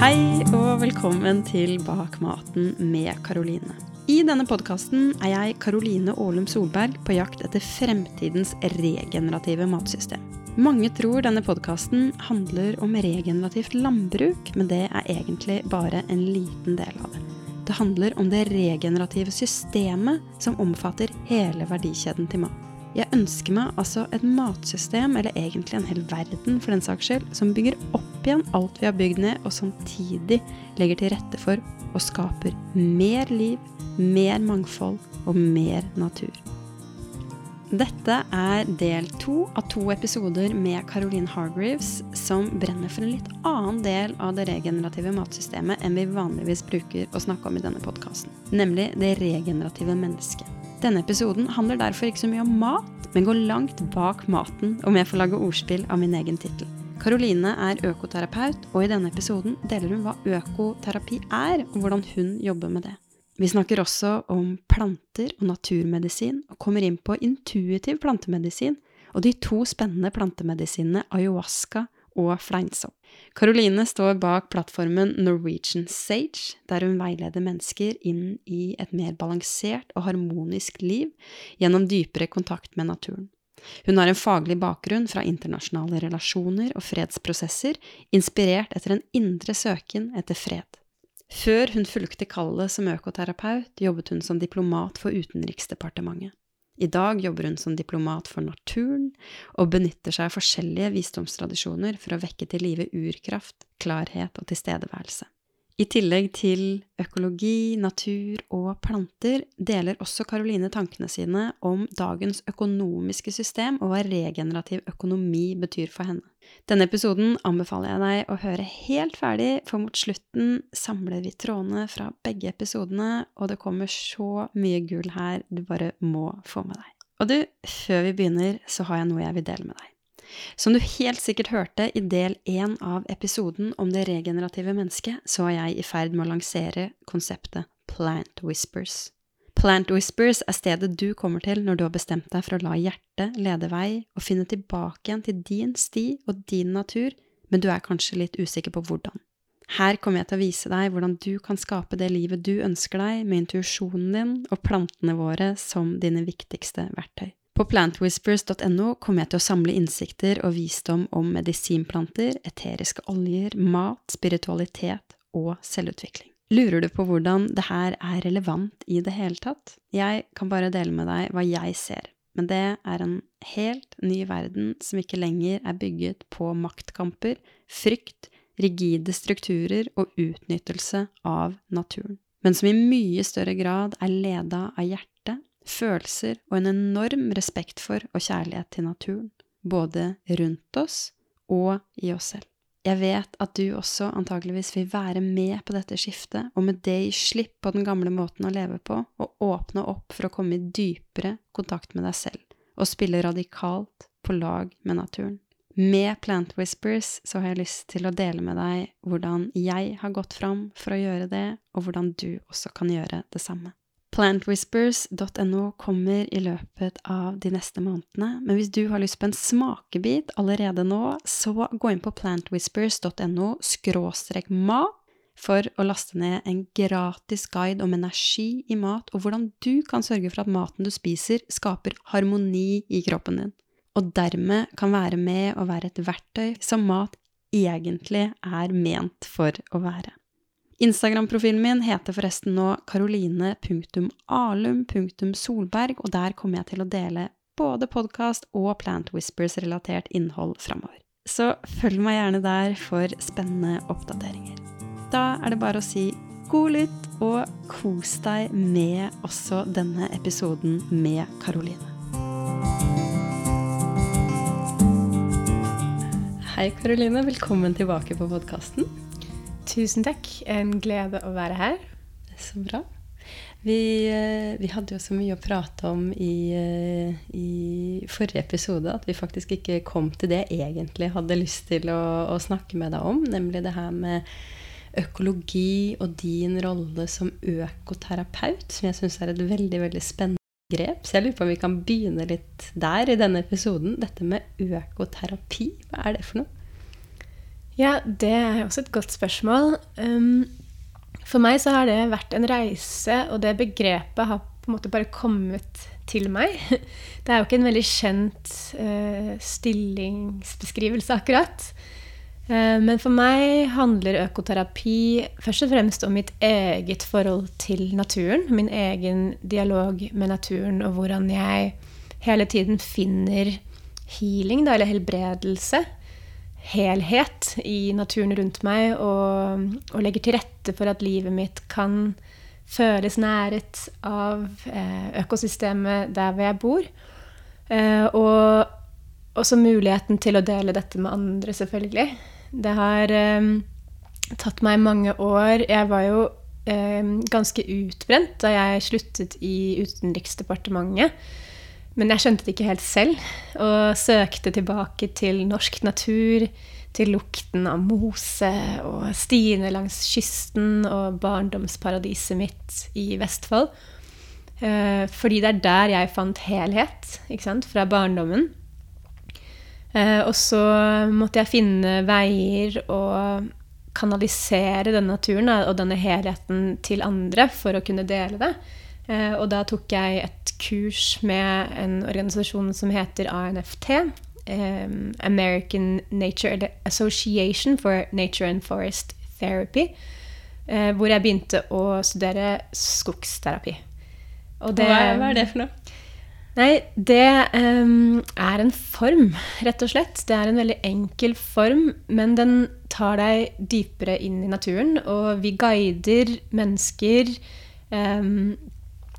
Hei og velkommen til Bak maten med Karoline. I denne podkasten er jeg Karoline Aalum Solberg på jakt etter fremtidens regenerative matsystem. Mange tror denne podkasten handler om regenerativt landbruk, men det er egentlig bare en liten del av det. Det handler om det regenerative systemet som omfatter hele verdikjeden til mat. Jeg ønsker meg altså et matsystem, eller egentlig en hel verden for den saks skyld, som bygger opp igjen alt vi har bygd ned, og samtidig legger til rette for og skaper mer liv, mer mangfold og mer natur. Dette er del to av to episoder med Caroline Hargreaves, som brenner for en litt annen del av det regenerative matsystemet enn vi vanligvis bruker å snakke om i denne podkasten, nemlig det regenerative mennesket. Denne episoden handler derfor ikke så mye om mat, men går langt bak maten, om jeg får lage ordspill av min egen tittel. Karoline er økoterapeut, og i denne episoden deler hun hva økoterapi er, og hvordan hun jobber med det. Vi snakker også om planter og naturmedisin, og kommer inn på intuitiv plantemedisin og de to spennende plantemedisinene ayahuasca og fleinsopp. Karoline står bak plattformen Norwegian Sage, der hun veileder mennesker inn i et mer balansert og harmonisk liv gjennom dypere kontakt med naturen. Hun har en faglig bakgrunn fra internasjonale relasjoner og fredsprosesser, inspirert etter en indre søken etter fred. Før hun fulgte kallet som økoterapeut, jobbet hun som diplomat for Utenriksdepartementet. I dag jobber hun som diplomat for naturen, og benytter seg av forskjellige visdomstradisjoner for å vekke til live urkraft, klarhet og tilstedeværelse. I tillegg til økologi, natur og planter deler også Karoline tankene sine om dagens økonomiske system og hva regenerativ økonomi betyr for henne. Denne episoden anbefaler jeg deg å høre helt ferdig, for mot slutten samler vi trådene fra begge episodene, og det kommer så mye gull her du bare må få med deg. Og du, før vi begynner, så har jeg noe jeg vil dele med deg. Som du helt sikkert hørte i del én av episoden om det regenerative mennesket, så er jeg i ferd med å lansere konseptet Plant Whispers. Plant Whispers er stedet du kommer til når du har bestemt deg for å la hjertet lede vei og finne tilbake igjen til din sti og din natur, men du er kanskje litt usikker på hvordan. Her kommer jeg til å vise deg hvordan du kan skape det livet du ønsker deg, med intuisjonen din og plantene våre som dine viktigste verktøy. På plantwhispers.no kommer jeg til å samle innsikter og visdom om medisinplanter, eteriske oljer, mat, spiritualitet og selvutvikling. Lurer du på hvordan det her er relevant i det hele tatt? Jeg kan bare dele med deg hva jeg ser, men det er en helt ny verden som ikke lenger er bygget på maktkamper, frykt, rigide strukturer og utnyttelse av naturen, men som i mye større grad er leda av hjertet følelser og en enorm respekt for og kjærlighet til naturen, både rundt oss og i oss selv. Jeg vet at du også antageligvis vil være med på dette skiftet, og med det gi slipp på den gamle måten å leve på, og åpne opp for å komme i dypere kontakt med deg selv, og spille radikalt på lag med naturen. Med Plant Whispers så har jeg lyst til å dele med deg hvordan jeg har gått fram for å gjøre det, og hvordan du også kan gjøre det samme. Plantwhispers.no kommer i løpet av de neste månedene, men hvis du har lyst på en smakebit allerede nå, så gå inn på plantwhispers.no skråstrek mat for å laste ned en gratis guide om energi i mat, og hvordan du kan sørge for at maten du spiser, skaper harmoni i kroppen din, og dermed kan være med å være et verktøy som mat egentlig er ment for å være. Instagram-profilen min heter forresten nå karoline.alum.solberg, og der kommer jeg til å dele både podkast og Plant Whispers-relatert innhold framover. Så følg meg gjerne der for spennende oppdateringer. Da er det bare å si god lytt og kos deg med også denne episoden med Karoline. Hei, Karoline. Velkommen tilbake på podkasten. Tusen takk. En glede å være her. Så bra. Vi, eh, vi, hadde jo så mye å prate om i, eh, i, forrige episode at vi faktisk ikke kom til det jeg egentlig hadde lyst til å, å snakke med deg om, nemlig det her med økologi og din rolle som økoterapeut, som jeg syns er et veldig, veldig spennende grep. Så jeg lurer på om vi kan begynne litt der i denne episoden. Dette med økoterapi, hva er det for noe? Ja, det er også et godt spørsmål. Um, for meg så har det vært en reise, og det begrepet har på en måte bare kommet til meg. Det er jo ikke en veldig kjent uh, stillingsbeskrivelse, akkurat. Uh, men for meg handler økoterapi først og fremst om mitt eget forhold til naturen. Min egen dialog med naturen, og hvordan jeg hele tiden finner healing, da, eller helbredelse helhet i naturen rundt meg, og, og, legger til rette for at livet mitt kan føles næret av eh, økosystemet der hvor jeg bor. Eh, og også muligheten til å dele dette med andre, selvfølgelig. Det har eh, tatt meg mange år. Jeg var jo eh, ganske utbrent da jeg sluttet i Utenriksdepartementet. Men jeg skjønte det ikke helt selv, og søkte tilbake til norsk natur, til lukten av mose og stiene langs kysten og barndomsparadiset mitt i Vestfold. Eh, fordi det er der jeg fant helhet fra barndommen. Eh, og så måtte jeg finne veier og kanalisere denne naturen og denne helheten til andre for å kunne dele det. Eh, og da tok jeg et kurs med en organisasjon som heter ANFT. American Nature Association for Nature and Forest Therapy. Uh, hvor jeg begynte å studere skogsterapi. Det, hva, er, det for noe? Nei, det um, er en form, rett og slett. Det er en veldig enkel form, men den tar deg dypere inn i naturen. Og vi guider mennesker um,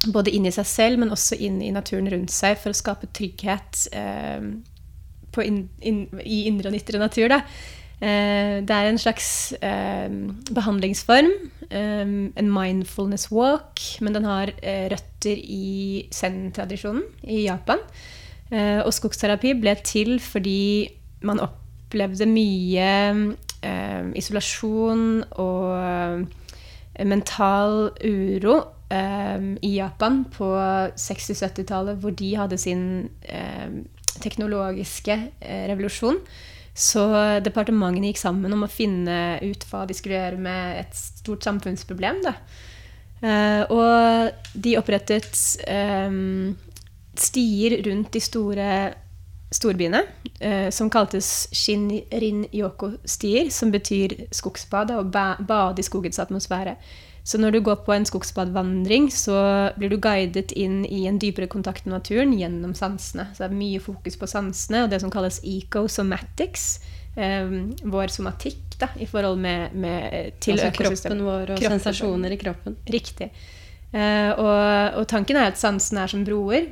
både inn i seg selv, men også inn i naturen rundt seg, for å skape trygghet eh, in, in, i indre og ytre natur. Da. Eh, det er en slags eh, behandlingsform, eh, en mindfulness walk, men den har eh, røtter i zen-tradisjonen i Japan. Eh, og skogsterapi ble til fordi man opplevde mye isolasjon og mental uro um, i Japan på 60-70-tallet, hvor de hadde sin um, teknologiske uh, revolusjon. Så departementene gikk sammen om å finne ut hva de skulle gjøre med et stort samfunnsproblem. Uh, og de opprettet um, stier rundt de store storbyene, uh, som kaltes Shinrin-yoko-stier, som betyr skogsbad og ba bade i skogens atmosfære. Så når du går på en skogsbadvandring, så blir du guidet inn i en dypere kontakt med naturen gjennom sansene. Så det er mye fokus på sansene og det som kalles ecosomatics. Um, vår somatikk da, i forhold med, med til altså kroppen vår og kroppen. sensasjoner i kroppen. Riktig. Uh, og, og, tanken er at sansene er som broer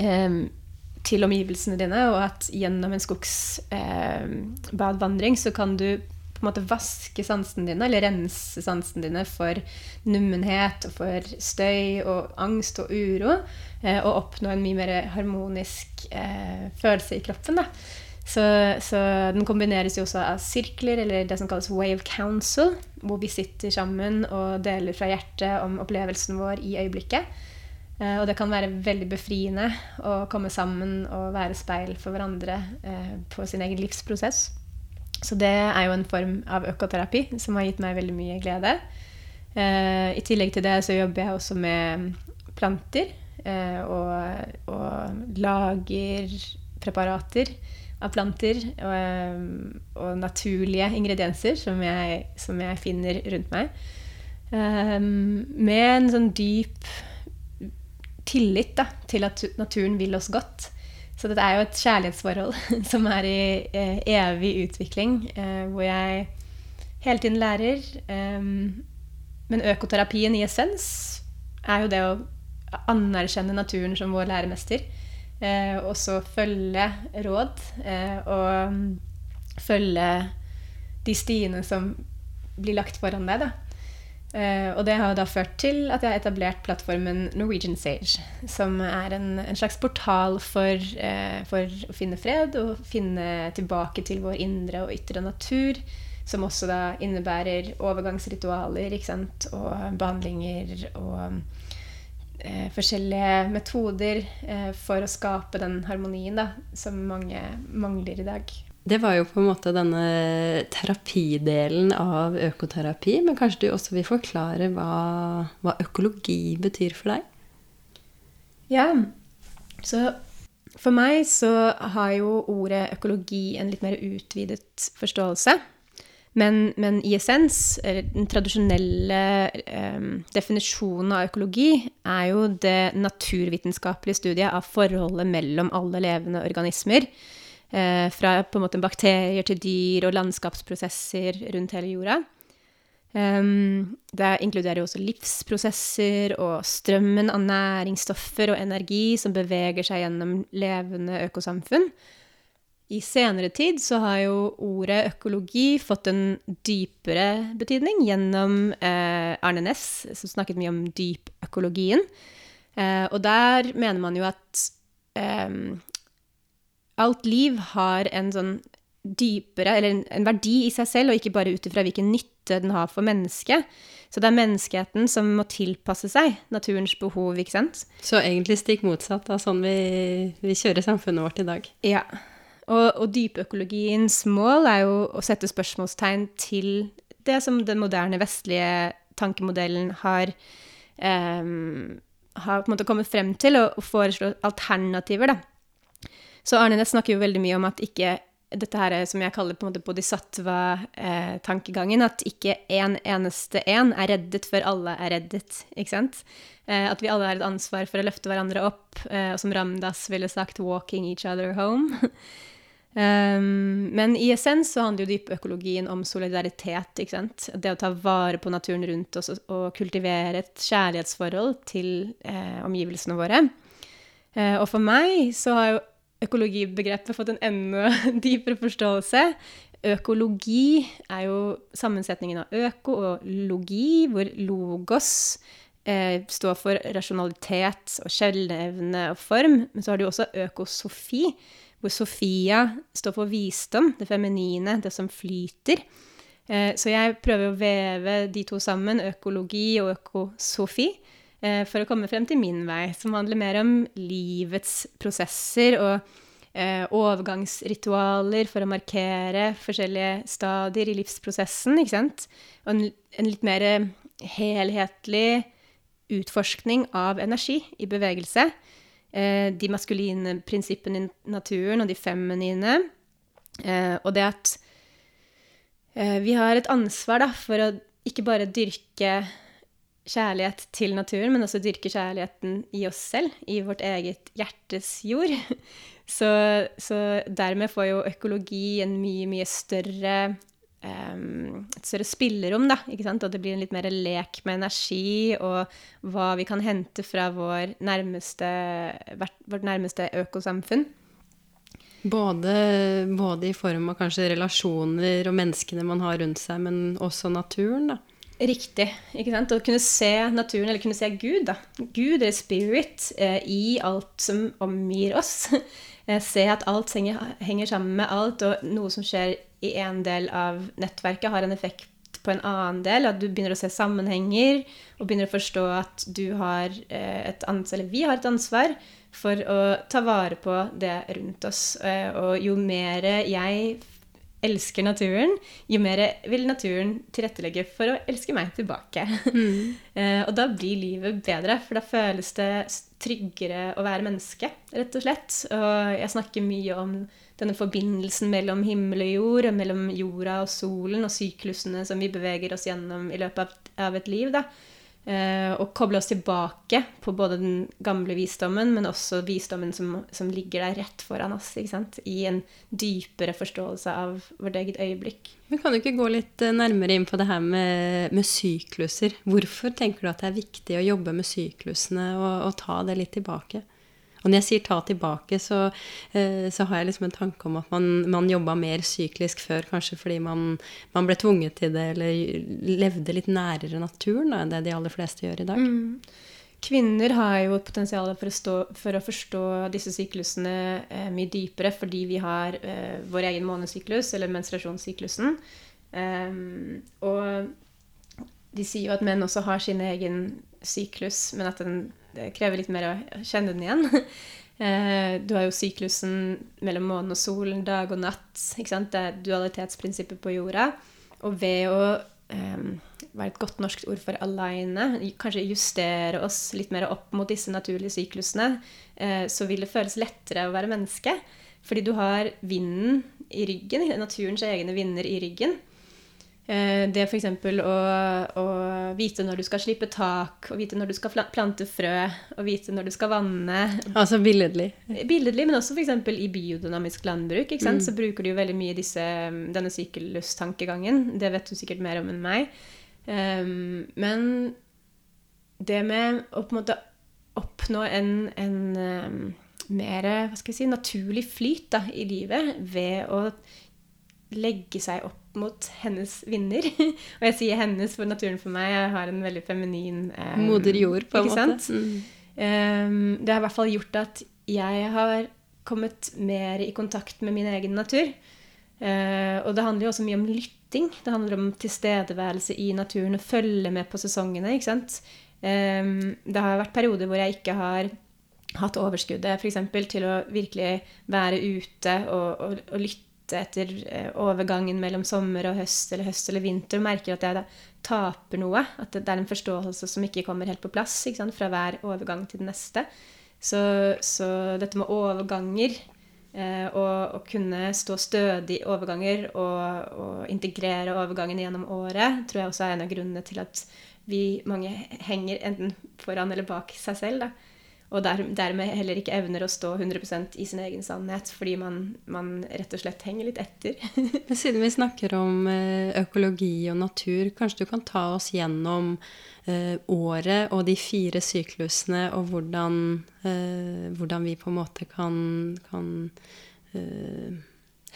um, til omgivelsene dine, og at gjennom en skogsbadvandring uh, så kan du på en måte vaske sansene dine, eller rense sansene dine for nummenhet og for støy og angst og uro, eh, og oppnå en mye mer harmonisk eh, følelse i kroppen. da. Så, så, den kombineres jo også av sirkler, eller det som kalles wave council, hvor vi sitter sammen og deler fra hjertet om opplevelsen vår i øyeblikket. Eh, og det kan være veldig befriende å komme sammen og være speil for hverandre eh, på sin egen livsprosess. Så det er jo en form av økoterapi som har gitt meg veldig mye glede. Eh, I tillegg til det så jobber jeg også med planter eh, og, og, lager preparater av planter og, eh, og naturlige ingredienser som jeg, som jeg, finner rundt meg. Eh, med en sånn dyp tillit da, til at naturen vil oss godt. Så dette er jo et kjærlighetsforhold som er i eh, evig utvikling, eh, hvor jeg hele tiden lærer. Um, men økoterapien i essens er jo det å anerkjenne naturen som vår læremester. Eh, og så følge råd eh, og følge de stiene som blir lagt foran deg. da. Uh, og det har da ført til at jeg har etablert plattformen Norwegian Sage, som er en, en slags portal for, uh, for, å finne fred og finne tilbake til vår indre og ytre natur. Som også da innebærer overgangsritualer og behandlinger og uh, forskjellige metoder for å skape den harmonien da, som mange mangler i dag. Det var jo på en måte denne terapidelen av økoterapi. Men kanskje du også vil forklare hva, hva økologi betyr for deg? Ja, så for meg så har jo ordet økologi en litt mer utvidet forståelse. Men, men i essens, den tradisjonelle eh, definisjonen av økologi er jo det naturvitenskapelige studiet av forholdet mellom alle levende organismer. Eh, fra på en måte bakterier til dyr og landskapsprosesser rundt hele jorda. Um, det inkluderer jo også livsprosesser og strømmen av næringsstoffer og energi som beveger seg gjennom levende økosamfunn. I senere tid så har jo ordet økologi fått en dypere betydning gjennom eh, Arne Næss, som snakket mye om dypøkologien. Eh, og der mener man jo at eh, alt liv har en sånn dypere, eller en, en verdi i seg selv, og ikke bare ut ifra hvilken nytte den har for mennesket. Så det er menneskeheten som må tilpasse seg naturens behov, ikke sant? Så egentlig stikk motsatt av sånn vi, vi kjører samfunnet vårt i dag. Ja. Og, og dypøkologiens mål er jo å sette spørsmålstegn til det som den moderne vestlige tankemodellen har, um, har på en måte kommet frem til, og, og foreslå alternativer. Da. Så Arne Næss snakker jo veldig mye om at ikke dette her som jeg kaller på en måte bodhisattva-tankegangen, at ikke én en eneste én er reddet før alle er reddet. ikke sant? Eh, at vi alle har et ansvar for å løfte hverandre opp, eh, og som Ramdas ville sagt 'walking each other home'. Um, men i essens så handler jo dypøkologien om solidaritet. ikke sant? Det å ta vare på naturen rundt oss og kultivere et kjærlighetsforhold til eh, omgivelsene våre. Eh, og for meg så har jo økologibegrepet fått en enda dypere forståelse. Økologi er jo sammensetningen av øko og logi, hvor logos eh, står for rasjonalitet og skjellevne og form. Men så har du også økosofi hvor Sofia står for visdom, det feminine, det som flyter. Eh, så jeg prøver å veve de to sammen, økologi og økosofi, for å komme frem til min vei, som handler mer om livets prosesser og eh, overgangsritualer for å markere forskjellige stadier i livsprosessen, ikke sant? Og en, en litt mer helhetlig utforskning av energi i bevegelse eh, de maskuline prinsippene i naturen og de feminine. Eh, og det at eh, vi har et ansvar da, for å ikke bare dyrke kjærlighet til naturen, men også dyrke kjærligheten i oss selv, i vårt eget hjertes jord. Så, så dermed får jo økologi en mye, mye større et større spillerom, da. ikke sant? Og det blir en litt mer lek med energi og hva vi kan hente fra vår nærmeste, vårt nærmeste økosamfunn. Både, både, i form av kanskje relasjoner og menneskene man har rundt seg, men også naturen, da. Riktig. ikke sant? Å kunne se naturen, eller kunne se Gud, da. Gud eller spirit eh, i alt som omgir oss. Eh, se at alt henger, henger, sammen med alt, og noe som skjer i en del av nettverket, har en effekt på en annen del. At du begynner å se sammenhenger og begynner å forstå at du har eh, et ansvar, eller vi har et ansvar for å ta vare på det rundt oss. Og jo mer jeg elsker naturen, jo mer vil naturen tilrettelegge for å elske meg tilbake. Mm. og da blir livet bedre, for da føles det tryggere å være menneske, rett og slett. Og jeg snakker mye om denne forbindelsen mellom himmel og jord, og mellom jorda og solen, og syklusene som vi beveger oss gjennom i løpet av et liv. da. Eh, og koble oss tilbake på både den gamle visdommen, men også visdommen som, som ligger der rett foran oss. I en dypere forståelse av vårt eget øyeblikk. Men Kan du ikke gå litt eh, nærmere inn på det her med, med sykluser? Hvorfor tenker du at det er viktig å jobbe med syklusene og, og ta det litt tilbake? Og når jeg sier ta tilbake, så, eh, så har jeg liksom en tanke om at man, man jobba mer syklisk før, kanskje fordi man, man, ble tvunget til det, eller levde litt nærere naturen da, enn det de aller fleste gjør i dag. Mm. Kvinner har jo et potensial for å, stå, for å forstå disse syklusene eh, mye dypere fordi vi har eh, vår egen månesyklus, eller menstruasjonssyklusen. Um, og de sier jo at menn også har sin egen syklus, men at den det krever litt mer å kjenne den igjen. Eh, du har jo syklusen mellom måne og sol, dag og natt. Det er dualitetsprinsippet på jorda. Og ved å eh, være et godt norsk ord for aligne, kanskje justere oss litt mer opp mot disse naturlige syklusene, eh, så vil det føles lettere å være menneske. Fordi du har vinden i ryggen, naturens egne vinder i ryggen. Eh, det f.eks. Å, å vite når du skal slippe tak, og vite når du skal plante frø, og vite når du skal vanne. Altså billedlig? Billedlig, men også f.eks. i biodynamisk landbruk. Mm. Så bruker du jo veldig mye disse, denne syklustankegangen. Det vet du sikkert mer om enn meg. Um, men det med å på en måte oppnå en, en um, mer hva skal jeg si, naturlig flyt da, i livet ved å legge seg opp mot hennes vinner. og jeg sier 'hennes' for naturen for meg. Jeg har en veldig feminin um, Moder jord, på en måte. Mm. Um, det har i hvert fall gjort at jeg har kommet mer i kontakt med min egen natur. Uh, og det handler jo også mye om lytting. Det handler om tilstedeværelse i naturen og følge med på sesongene. ikke sant? Um, det har vært perioder hvor jeg ikke har hatt overskuddet f.eks. til å virkelig være ute og, og, og lytte etter eh, overgangen mellom sommer og høst eller høst eller vinter og merker at jeg da taper noe. At det er en forståelse som ikke kommer helt på plass fra hver overgang til den neste. Så, så dette med overganger eh, og å kunne stå stødig i overganger og, og, integrere overgangen gjennom året, tror jeg også er en av grunnene til at vi mange henger enten foran eller bak seg selv. da og der, dermed heller ikke evner å stå 100% i sin egen sannhet, fordi man, man rett og slett henger litt etter. Men siden vi snakker om eh, økologi og natur, kanskje du kan ta oss gjennom eh, året og de fire syklusene, og hvordan, eh, hvordan vi på en måte kan, kan eh,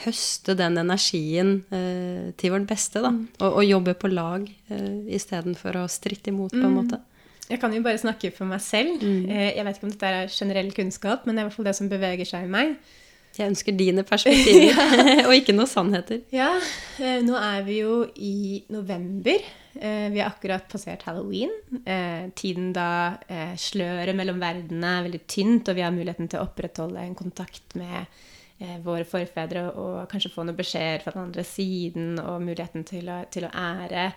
høste den energien eh, til vårt beste, da. Mm. Og, og, jobbe på lag eh, istedenfor å stritte imot, på en mm. Jeg kan jo bare snakke for meg selv. Mm. Eh, jeg vet ikke om dette er generell kunnskap, men det er i hvert fall det som beveger seg i meg. Jeg ønsker dine perspektiver, og ikke noen sannheter. Ja, eh, nå er vi jo i november. Eh, vi har akkurat passert halloween. Tiden da sløret mellom verdenene er veldig tynt, og vi har muligheten til å opprettholde en kontakt med våre forfedre og kanskje få noen beskjeder fra den andre siden, og muligheten til å, til å ære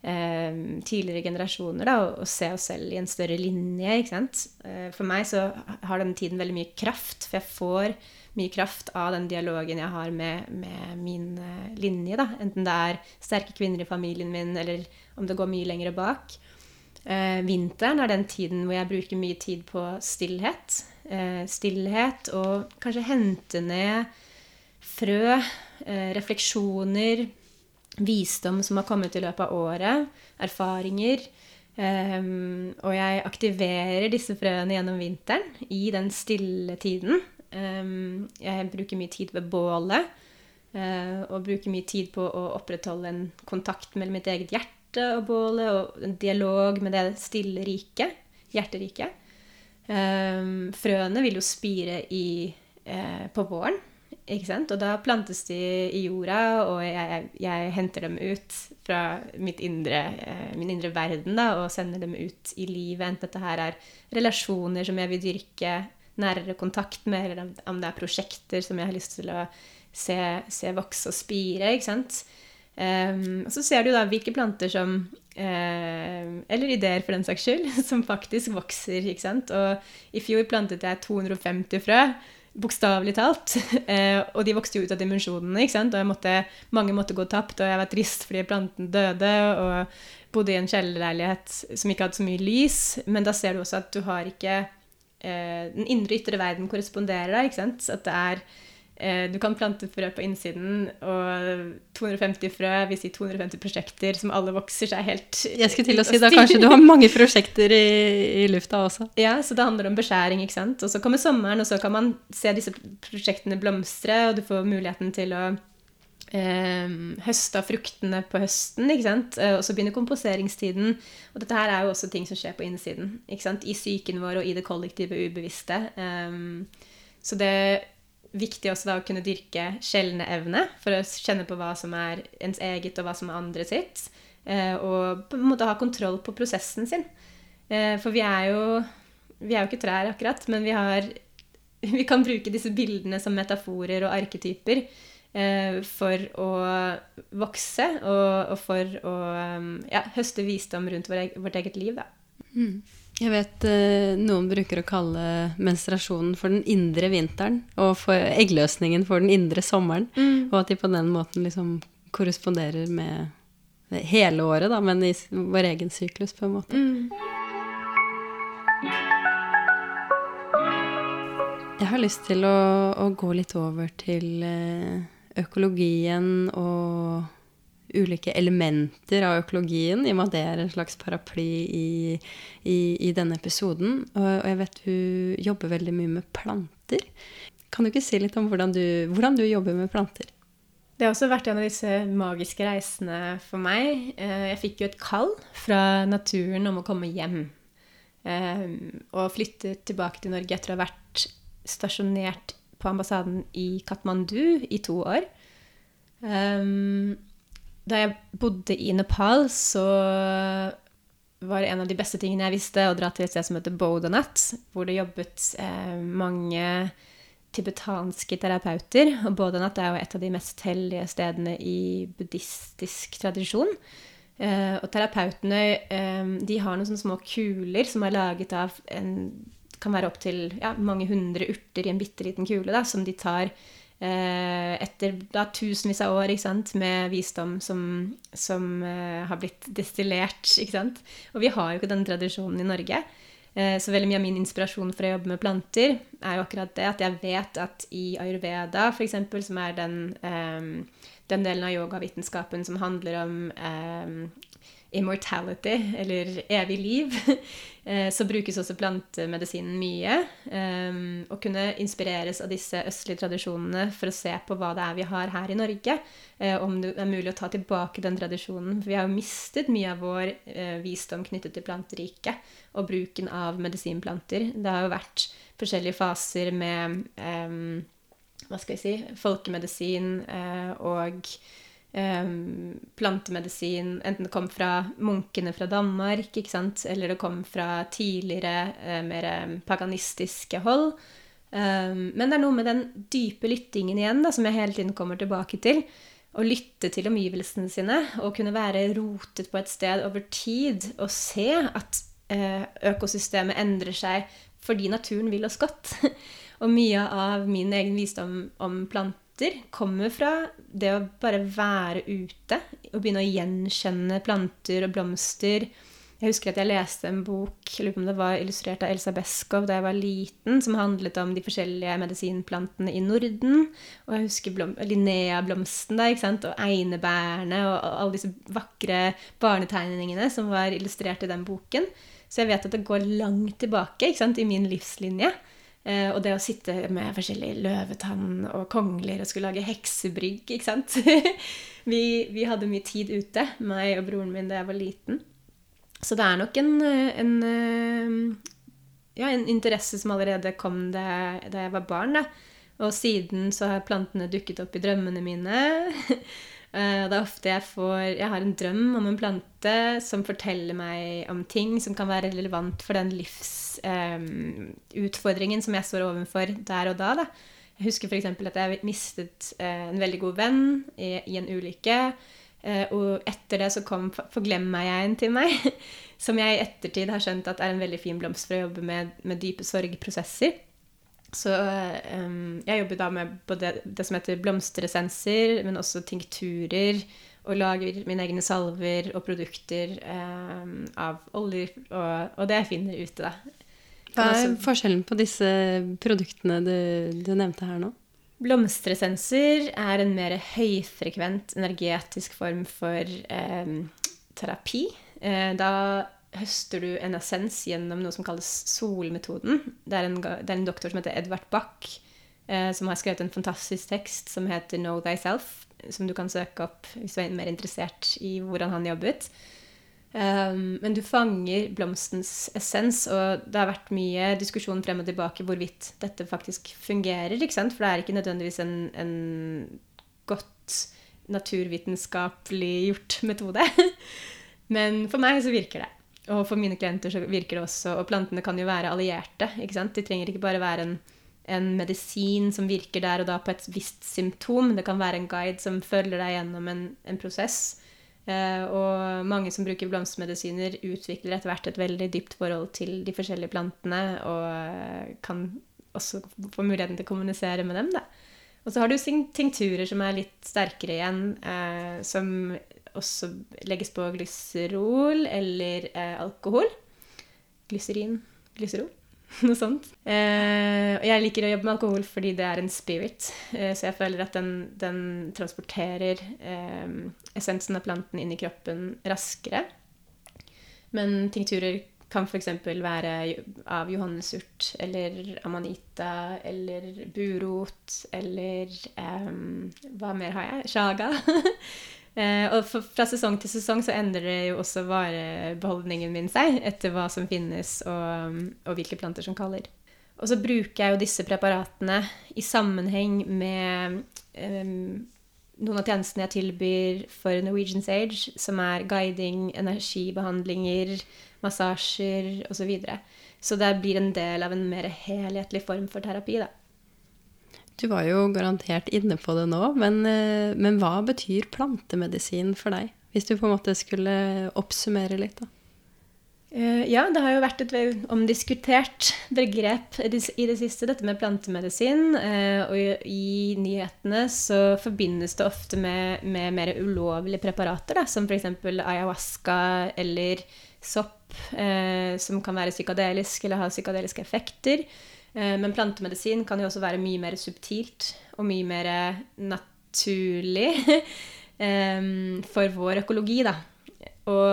tidligere generasjoner da, og, se oss selv i en større linje. ikke sant? Eh, for meg så har denne tiden veldig mye kraft, for jeg får mye kraft av den dialogen jeg har med, med min eh, linje. da, Enten det er sterke kvinner i familien min, eller om det går mye lenger bak. Eh, vinteren er den tiden hvor jeg bruker mye tid på stillhet. Eh, stillhet og kanskje hente ned frø, eh, refleksjoner, visdom som har kommet i løpet av året, erfaringer. Um, og jeg aktiverer disse frøene gjennom vinteren i den stille tiden. Um, jeg bruker mye tid ved bålet. Uh, og bruker mye tid på å opprettholde en kontakt mellom mitt eget hjerte og bålet, og en dialog med det stille riket, hjerteriket. Um, frøene vil jo spire i, uh, på våren. Og da plantes de i jorda, og jeg, jeg henter dem ut fra indre, eh, min indre verden da, og sender dem ut i livet. Enten dette her er relasjoner som jeg vil dyrke nærere kontakt med, eller om det er prosjekter som jeg har lyst til å se, se vokse og spire. ikke sant? Um, så ser du da hvilke planter som uh, Eller ideer, for den saks skyld, som faktisk vokser. ikke sant? Og i fjor plantet jeg 250 frø. Bokstavelig talt. Eh, og de vokste jo ut av dimensjonene. ikke sant? Og måtte, mange måtte gå tapt, og jeg var trist fordi planten døde. Og bodde i en kjellerleilighet som ikke hadde så mye lys. Men da ser du også at du har ikke eh, Den indre ytre verden korresponderer deg. ikke sant? At det er du kan plante frø på innsiden, og 250 frø vil si 250 prosjekter som alle vokser seg helt Jeg skulle til å si da kanskje du har mange prosjekter i, i, lufta også. Ja, så det handler om beskjæring, ikke sant. Og så kommer sommeren, og så kan man se disse prosjektene blomstre, og du får muligheten til å eh, høste av fruktene på høsten, ikke sant. Eh, og så begynner komposeringstiden. Og dette her er jo også ting som skjer på innsiden, ikke sant. I psyken vår og i det kollektive ubevisste. Eh, så det viktig også da å kunne dyrke sjeldne evne, for å kjenne på hva som er ens eget, og hva som er andre sitt. Eh, og på en måte ha kontroll på prosessen sin. Eh, for vi er jo vi er jo ikke trær, akkurat, men vi har vi kan bruke disse bildene som metaforer og arketyper eh, for å vokse og, for å ja, høste visdom rundt vårt eget liv. Da. Mm. Jeg vet eh, noen bruker å kalle menstruasjonen for den indre vinteren, og for eggløsningen for den indre sommeren. Mm. Og at de på den måten liksom korresponderer med hele året, da, men i vår egen syklus, på en måte. Mm. Jeg har lyst til å, å, gå litt over til eh, økologien og ulike elementer av økologien, i og med at det er en slags paraply i, i, i denne episoden. Og, og, jeg vet du jobber veldig mye med planter. Kan du ikke si litt om hvordan du, hvordan du jobber med planter? Det har også vært en av disse magiske reisene for meg. Eh, jeg fikk jo et kall fra naturen om å komme hjem. Eh, og flytte tilbake til Norge etter å ha vært stasjonert på ambassaden i Katmandu i to år. Um, da jeg bodde i Nepal, så var en av de beste tingene jeg visste, å dra til et sted som heter Bodanat, hvor det jobbet eh, mange tibetanske terapeuter. Og Bodanat er jo et av de mest hellige stedene i buddhistisk tradisjon. Eh, og terapeutene eh, de har noen sånne små kuler som er laget av en kan være opptil ja, mange hundre urter i en bitte liten kule da, som de tar etter da, tusenvis av år med visdom som, som eh, har blitt destillert. Og vi har jo ikke den tradisjonen i Norge. Eh, så veldig mye av min inspirasjon for å jobbe med planter er jo akkurat det at jeg vet at i ayurveda, f.eks., som er den, eh, den delen av yogavitenskapen som handler om eh, immortality, eller evig liv, eh, så brukes også plantemedisinen mye. Å eh, kunne inspireres av disse østlige tradisjonene for å se på hva det er vi har her i Norge. Eh, om det er mulig å ta tilbake den tradisjonen. For vi har jo mistet mye av vår visdom knyttet til planteriket og bruken av medisinplanter. Det har jo vært forskjellige faser med hva skal jeg si, folkemedisin og plantemedisin, enten det kom fra munkene fra Danmark, eller det kom fra tidligere, uh, mer paganistiske hold. Men det er noe med den dype lyttingen igjen da, som jeg hele tiden kommer tilbake til. Å lytte til omgivelsene sine og kunne være rotet på et sted over tid og se at uh, økosystemet endrer seg fordi naturen vil oss godt. og mye av min egen visdom om planter planter kommer fra det å bare være ute og begynne å gjenkjenne planter og blomster. Jeg husker at jeg leste en bok jeg lurer på om det var illustrert av Elsa Beskow da jeg var liten, som handlet om de forskjellige medisinplantene i Norden. Og jeg husker blom, Linnea-blomsten og einebærene og alle disse vakre barnetegningene som var illustrert i den boken. Så jeg vet at det går langt tilbake i min livslinje. Eh, og det å sitte med forskjellig løvetann og kongler og skulle lage heksebrygg, ikke sant vi, vi, hadde mye tid ute, meg og broren min, da jeg var liten. Så det er nok en, en, ja, en interesse som allerede kom da, da jeg var barn. Da. Og siden så har plantene dukket opp i drømmene mine. Eh, det er ofte jeg får Jeg har en drøm om en plante som forteller meg om ting som kan være relevant for den livsutfordringen um, som jeg står overfor der og da. da. Jeg husker f.eks. at jeg mistet uh, en veldig god venn i, i en ulykke. Uh, og etter det så kom forglemmer-jeg-en til meg, som jeg i ettertid har skjønt at er en veldig fin blomst for å jobbe med, med dype sorgprosesser. Så um, jeg jobber da med både det som heter blomsteressenser, men også tinkturer. Og lager mine egne salver og produkter um, av oljer og, og, det jeg finner ute, da. Hva er forskjellen på disse produktene du, du nevnte her nå? Blomsteressenser er en mer høyfrekvent energetisk form for um, terapi. Uh, da høster du en essens gjennom noe som kalles solmetoden. Det er en, det er en doktor som heter Edvard Bach, eh, som har skrevet en fantastisk tekst som heter 'Know Thyself', som du kan søke opp hvis du er mer interessert i hvordan han jobbet. Um, men du fanger blomstens essens, og det har vært mye diskusjon frem og tilbake hvorvidt dette faktisk fungerer. ikke sant? For det er ikke nødvendigvis en, en godt naturvitenskapelig gjort metode. men for meg så virker det. Og for mine klienter så virker det også Og plantene kan jo være allierte. ikke sant? De trenger ikke bare være en, en medisin som virker der og da på et visst symptom. Det kan være en guide som følger deg gjennom en, en prosess. Eh, og mange som bruker blomstermedisiner, utvikler etter hvert et veldig dypt forhold til de forskjellige plantene og eh, kan også få muligheten til å kommunisere med dem. Da. Og så har du tinkturer som er litt sterkere igjen, eh, som også legges på glyserol eller eh, alkohol. Glyserin, glyserol, noe sånt. Eh, og jeg liker å jobbe med alkohol fordi det er en spirit, eh, så jeg føler at den, den transporterer eh, essensen av planten inn i kroppen raskere. Men tinkturer kan f.eks. være av johannesurt eller amanita eller burot eller um, Hva mer har jeg? Shaga. uh, og fra sesong til sesong så endrer jo også varebeholdningen min seg etter hva som finnes og, og hvilke planter som kaller. Og så bruker jeg jo disse preparatene i sammenheng med um, noen av tjenestene jeg tilbyr for Norwegian Sage, som er guiding, energibehandlinger, massasjer osv. Så, videre. så det blir en del av en mer helhetlig form for terapi. da. Du var jo garantert inne på det nå, men, eh, men, hva betyr plantemedisin for deg? Hvis du på en måte skulle oppsummere litt, da. Uh, ja, det har jo vært et omdiskutert begrep i det siste, dette med plantemedisin. Uh, og i, nyhetene så forbindes det ofte med, med mer ulovlige preparater, da, som f.eks. ayahuasca eller sopp eh, som kan være psykadelisk eller ha psykadeliske effekter. Eh, men plantemedisin kan jo også være mye mer subtilt og mye mer naturlig eh, for vår økologi, da. Og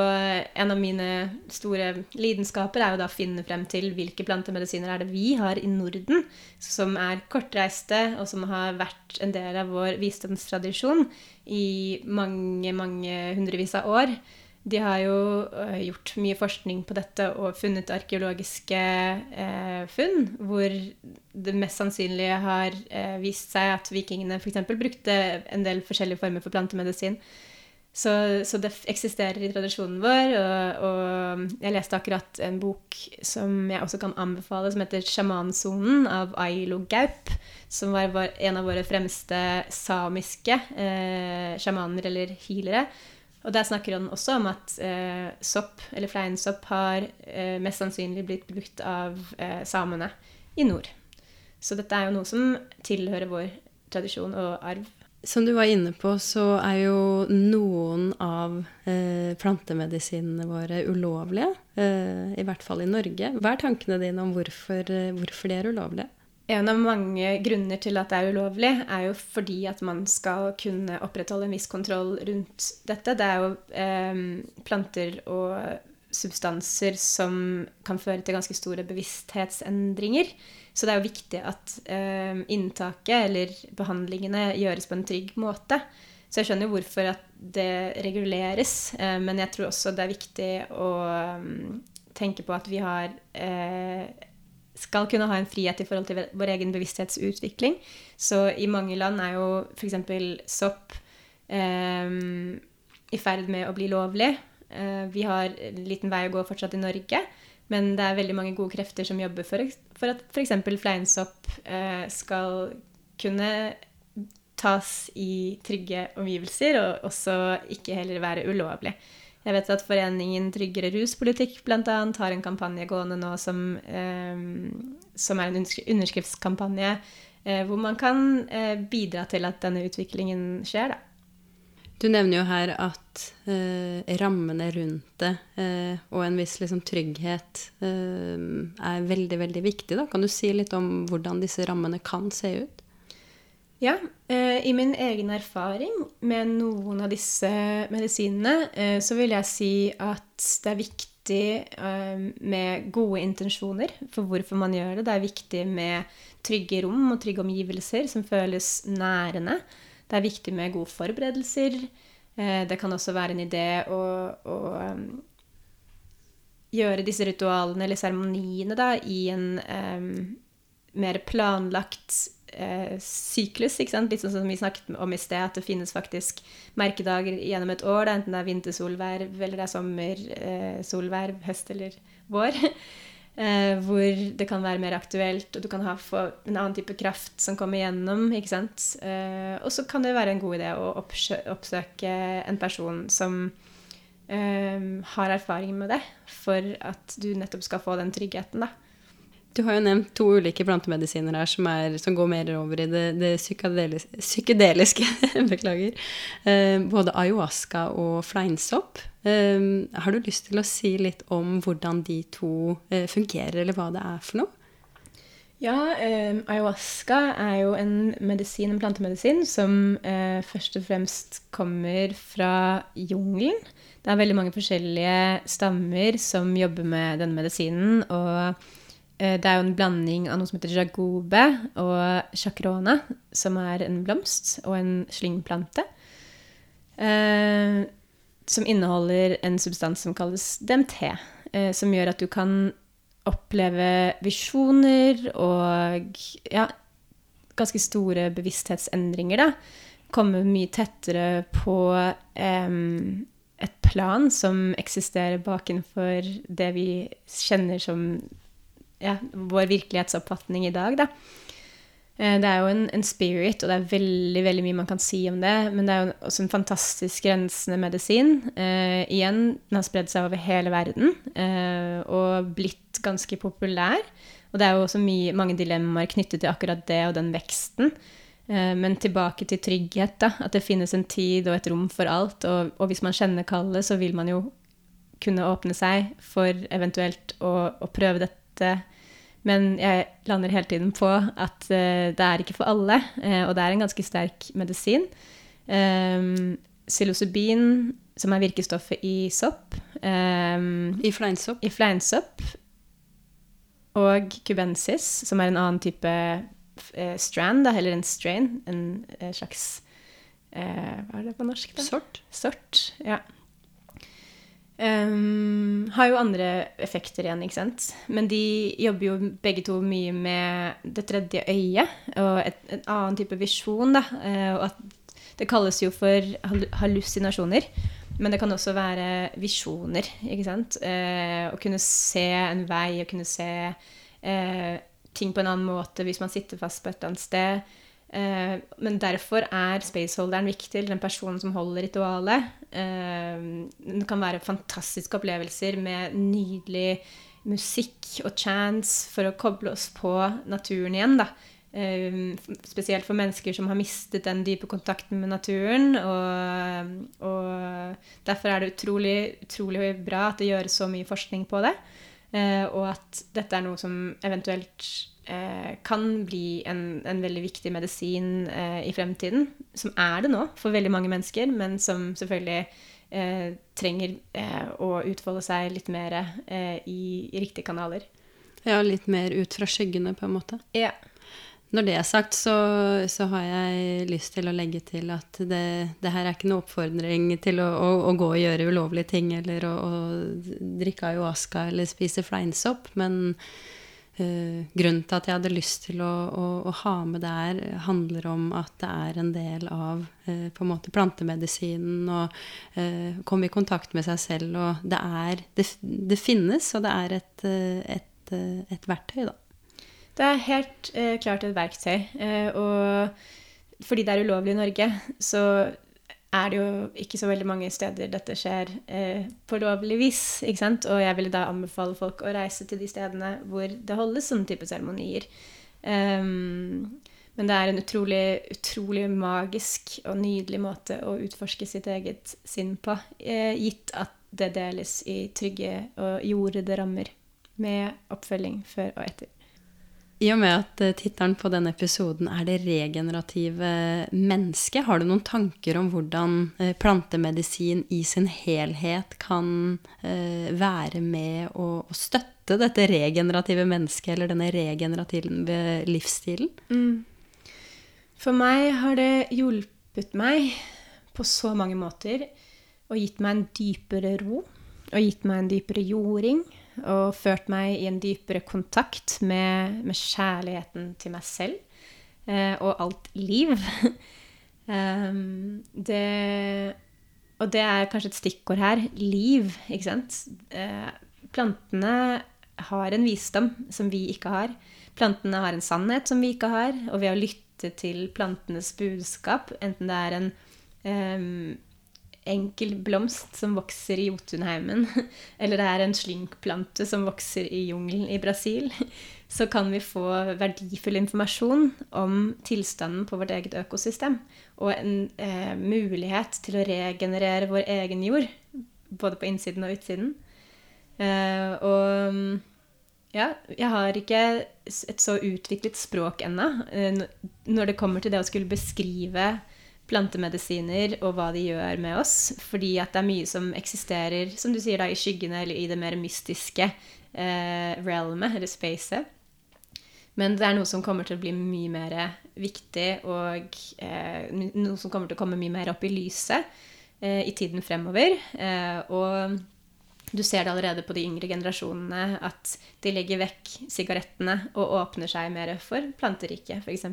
en av mine store lidenskaper er jo da å finne frem til hvilke plantemedisiner er det vi har i Norden som er kortreiste, og som har vært en del av vår visdomstradisjon i mange, mange hundrevis av år. De har jo uh, gjort mye forskning på dette og funnet arkeologiske eh, funn hvor det mest sannsynlige har eh, vist seg at vikingene f.eks. brukte en del forskjellige former for plantemedisin. Så, så, det eksisterer i tradisjonen vår. Og, og, jeg leste akkurat en bok som jeg også kan anbefale, som heter 'Sjamansonen' av Ailo Gaup. Som var, en av våre fremste samiske sjamaner eller healere og der snakker han også om at eh, sopp, eller fleinsopp, har eh, mest sannsynlig blitt brukt av eh, samene i nord. Så dette er jo noe som tilhører vår tradisjon og arv. Som du var inne på, så er jo noen av eh, plantemedisinene våre ulovlige. Eh, I hvert fall i Norge. Hva er tankene dine om hvorfor, eh, hvorfor de er ulovlige? En av mange grunner til at det er ulovlig, er jo fordi at man skal kunne opprettholde en viss kontroll rundt dette. Det er jo eh, planter og substanser som kan føre til ganske store bevissthetsendringer. Så det er jo viktig at eh, inntaket eller behandlingene gjøres på en trygg måte. Så jeg skjønner hvorfor at det reguleres, eh, men jeg tror også det er viktig å um, tenke på at vi har eh, skal kunne ha en frihet i forhold til vår egen bevissthetsutvikling. Så i mange land er jo f.eks. sopp eh, i ferd med å bli lovlig. Eh, vi har en liten vei å gå fortsatt i Norge, men det er veldig mange gode krefter som jobber for, for at f.eks. fleinsopp eh, skal kunne tas i trygge omgivelser, og også ikke heller være ulovlig. Jeg vet at Foreningen Tryggere ruspolitikk bl.a. har en kampanje gående nå som, eh, som er en underskriftskampanje eh, hvor man kan eh, bidra til at denne utviklingen skjer. Da. Du nevner jo her at eh, rammene rundt det eh, og en viss liksom, trygghet eh, er veldig, veldig viktig. Da. Kan du si litt om hvordan disse rammene kan se ut? Ja, eh, i min egen erfaring med noen av disse medisinene, eh, så vil jeg si at det er viktig eh, med gode intensjoner for hvorfor man gjør det. Det er viktig med trygge rom og trygge omgivelser som føles nærende. Det er viktig med gode forberedelser. Det kan også være en idé å, å gjøre disse ritualene eller seremoniene i en um, mer planlagt eh, syklus. ikke sant? Litt sånn som vi snakket om i sted, at det finnes faktisk merkedager gjennom et år. Da, enten det er vintersolverv eller det er sommersolverv, eh, høst eller vår. Eh, hvor det kan være mer aktuelt, og du kan ha få en annen type kraft som kommer gjennom. ikke sant? Eh, og så kan det være en god idé å oppsøke en person som eh, har erfaring med det, for at du nettopp skal få den tryggheten. da. Du har jo nevnt to ulike plantemedisiner her som, er, som går mer over i det, det psykedeliske, Beklager. Eh, både ayahuasca og fleinsopp. Eh, har du lyst til å si litt om hvordan de to eh, fungerer, eller hva det er for noe? Ja, eh, ayahuasca er jo en medisin, en plantemedisin som eh, først og fremst kommer fra jungelen. Det er veldig mange forskjellige stammer som jobber med denne medisinen. og det er jo en blanding av noe som heter jagobe og chakrona, som er en blomst og en slyngplante. Eh, som inneholder en substans som kalles DMT, eh, som gjør at du kan oppleve visjoner og ja, ganske store bevissthetsendringer. Da. Komme mye tettere på eh, et plan som eksisterer bakenfor det vi kjenner som ja, vår virkelighetsoppfatning i dag, da. Eh, det er jo en, en, spirit, og det er veldig veldig mye man kan si om det. Men det er jo også en fantastisk rensende medisin. Eh, igjen, den har spredd seg over hele verden eh, og blitt ganske populær. Og det er jo også mye, mange dilemmaer knyttet til akkurat det og den veksten. Eh, men tilbake til trygghet, da. At det finnes en tid og et rom for alt. Og, og hvis man kjenner kallet, så vil man jo kunne åpne seg for eventuelt å, å prøve dette dette. Men jeg lander hele tiden på at uh, det er ikke for alle, uh, og det er en ganske sterk medisin. Um, psilocybin, som er virkestoffet i sopp um, I fleinsopp? I fleinsopp. Og cubensis, som er en annen type uh, strand, da, eller en strain. En slags Hva er det på norsk? da? Sort. Sort, ja. Um, har jo andre effekter igjen, ikke sant. Men de jobber jo begge to mye med det tredje øyet og et, en annen type visjon. Da. Uh, og at det kalles jo for hallusinasjoner. Men det kan også være visjoner. ikke sant? Uh, å kunne se en vei, å kunne se uh, ting på en annen måte hvis man sitter fast på et eller annet sted. Eh, men derfor er spaceholderen viktig, eller den personen som holder ritualet. Eh, det kan være fantastiske opplevelser med nydelig musikk og chance for å koble oss på naturen igjen. da. Uh, spesielt for mennesker som har mistet den dype kontakten med naturen. Og, og derfor er det utrolig, utrolig, bra at det gjøres så mye forskning på det. Uh, og at dette er noe som eventuelt eh, kan bli en, en, veldig viktig medisin eh, i fremtiden. Som er det nå for veldig mange mennesker, men som selvfølgelig eh, trenger eh, å utfolde seg litt mer eh, i, i, riktige kanaler. Ja, litt mer ut fra skyggene, på en måte. Ja. Når det er sagt, så, så, har jeg lyst til å legge til at det, det her er ikke noe oppfordring til å, å, å, gå og gjøre ulovlige ting eller å, å drikke ayahuasca eller spise fleinsopp, men grunnen til at jeg hadde lyst til å, å, å, ha med der, handler om at det er en del av uh, på en måte plantemedisinen og uh, komme i kontakt med seg selv. Og det er Det, det finnes, og det er et, et, et verktøy, da. Det er helt klart et verktøy. og fordi det er ulovlig i Norge, så er det jo ikke så veldig mange steder dette skjer eh, på lovlig vis. ikke sant? Og jeg ville da anbefale folk å reise til de stedene hvor det holdes sånne type seremonier. Um, men det er en utrolig, utrolig magisk og nydelig måte å utforske sitt eget sinn på, eh, gitt at det deles i trygge og jordede rammer med oppfølging før og etter. I og med at uh, tittelen på denne episoden er 'Det regenerative mennesket', har du noen tanker om hvordan uh, plantemedisin i sin helhet kan være med å, støtte dette regenerative mennesket, eller denne regenerative livsstilen? Mm. For meg har det hjulpet meg på så mange måter og gitt meg en dypere ro og gitt meg en dypere jording og ført meg i en dypere kontakt med, med kjærligheten til meg selv eh, og alt liv. um, det, og det er kanskje et stikkord her liv, ikke sant? Eh, plantene har en visdom som vi ikke har. Plantene har en sannhet som vi ikke har. Og ved å lytte til plantenes budskap, enten det er en um, enkel blomst som vokser i Jotunheimen, eller det er en slyngplante som vokser i jungelen i Brasil, så kan vi få verdifull informasjon om tilstanden på vårt eget økosystem. Og en eh, mulighet til å regenerere vår egen jord, både på innsiden og utsiden. Eh, og ja, jeg har ikke et så utviklet språk ennå eh, når det kommer til det å skulle beskrive plantemedisiner og hva de gjør med oss. Fordi at det er mye som eksisterer som du sier da, i skyggene eller i det mer mystiske eh, realmet, eller spacet. Men det er noe som kommer til å bli mye mer viktig, og eh, noe som kommer til å komme mye mer opp i lyset eh, i tiden fremover. Eh, og du ser det allerede på de yngre generasjonene at de legger vekk sigarettene og åpner seg mer for planteriket, f.eks.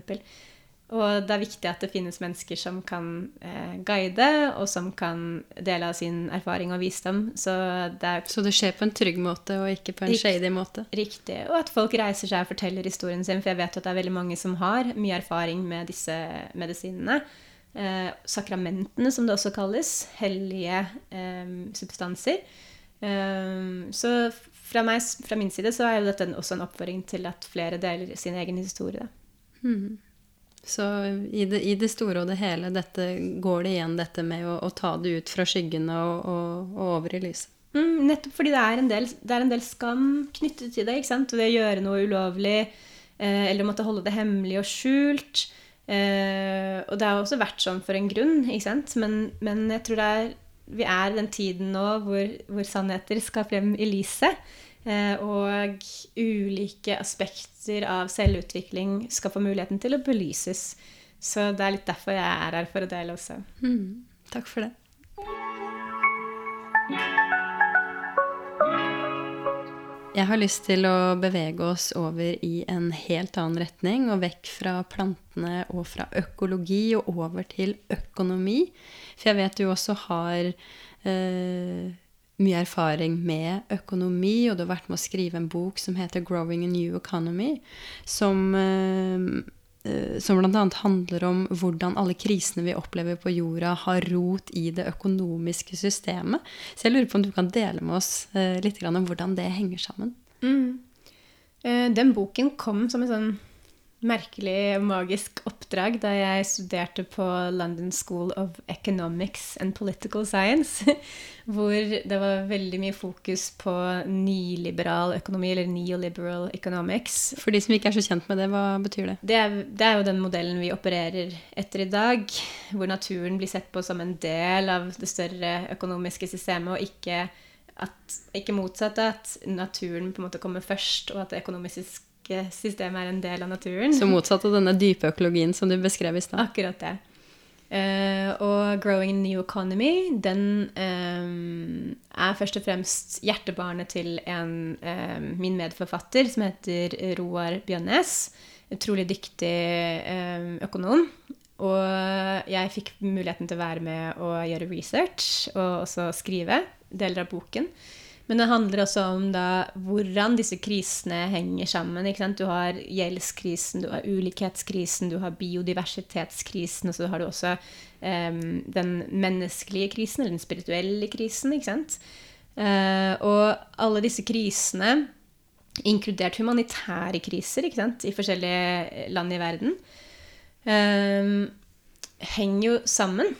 Og det er viktig at det finnes mennesker som kan eh, guide, og som kan dele av sin erfaring og visdom. Så det, er, så det skjer på en trygg måte, og ikke på en shady måte? Riktig. Og at folk reiser seg og forteller historien sin. For jeg vet at det er veldig mange som har mye erfaring med disse medisinene. Eh, sakramentene, som det også kalles. Hellige eh, substanser. Eh, så fra, meg, fra, min side så er jo dette også en oppfordring til at flere deler sin egen historie. Mm. Så i det, i det, store og det hele dette, går det igjen dette med å, å ta det ut fra skyggene og, og, og over i lyset. Mm, nettopp fordi det er, del, det er, en del, skam knyttet til det. ikke sant? Det å gjøre noe ulovlig, eh, eller måtte holde det hemmelig og skjult. Eh, og det har også vært sånn for en grunn, ikke sant? Men, men jeg tror er, vi er i den tiden nå hvor, hvor sannheter skal frem i lyset. Eh, og ulike aspekter av selvutvikling skal få muligheten til å belyses. Så det er litt derfor jeg er her for å dele også. Mm, takk for det. Jeg har lyst til å bevege oss over i en helt annen retning, og vekk fra plantene og fra økologi og over til økonomi. For jeg vet du også har eh, mye erfaring med økonomi, og du har vært med å skrive en bok som heter 'Growing a New Economy', som, eh, som bl.a. handler om hvordan alle krisene vi opplever på jorda, har rot i det økonomiske systemet. Så jeg lurer på om du kan dele med oss eh, litt om hvordan det henger sammen. Mm. Eh, den boken kom som en sånn merkelig, magisk oppdrag da jeg studerte på London School of Economics and Political Science, hvor det var veldig mye fokus på nyliberal økonomi, eller neoliberal economics. For de som ikke er så kjent med det, hva betyr det? Det er, det er jo den modellen vi opererer etter i dag, hvor naturen blir sett på som en del av det større økonomiske systemet, og ikke, at, ikke motsatt, at naturen på en måte kommer først, og at det økonomiske systemet er en del av naturen. Så motsatt av denne dype økologien som du beskrev i stad. Akkurat det. Uh, og 'Growing a New Economy' den um, er først og fremst hjertebarnet til en, um, min medforfatter som heter Roar Bjønnes. Utrolig dyktig um, økonom. Og jeg fikk muligheten til å være med og gjøre research og også skrive deler av boken. Men det handler også om da, hvordan disse krisene henger sammen. Du har gjeldskrisen, du har ulikhetskrisen, du har biodiversitetskrisen, og så har du også um, den menneskelige krisen, eller den spirituelle krisen. Uh, og alle disse krisene, inkludert humanitære kriser i forskjellige land i verden, um, henger jo sammen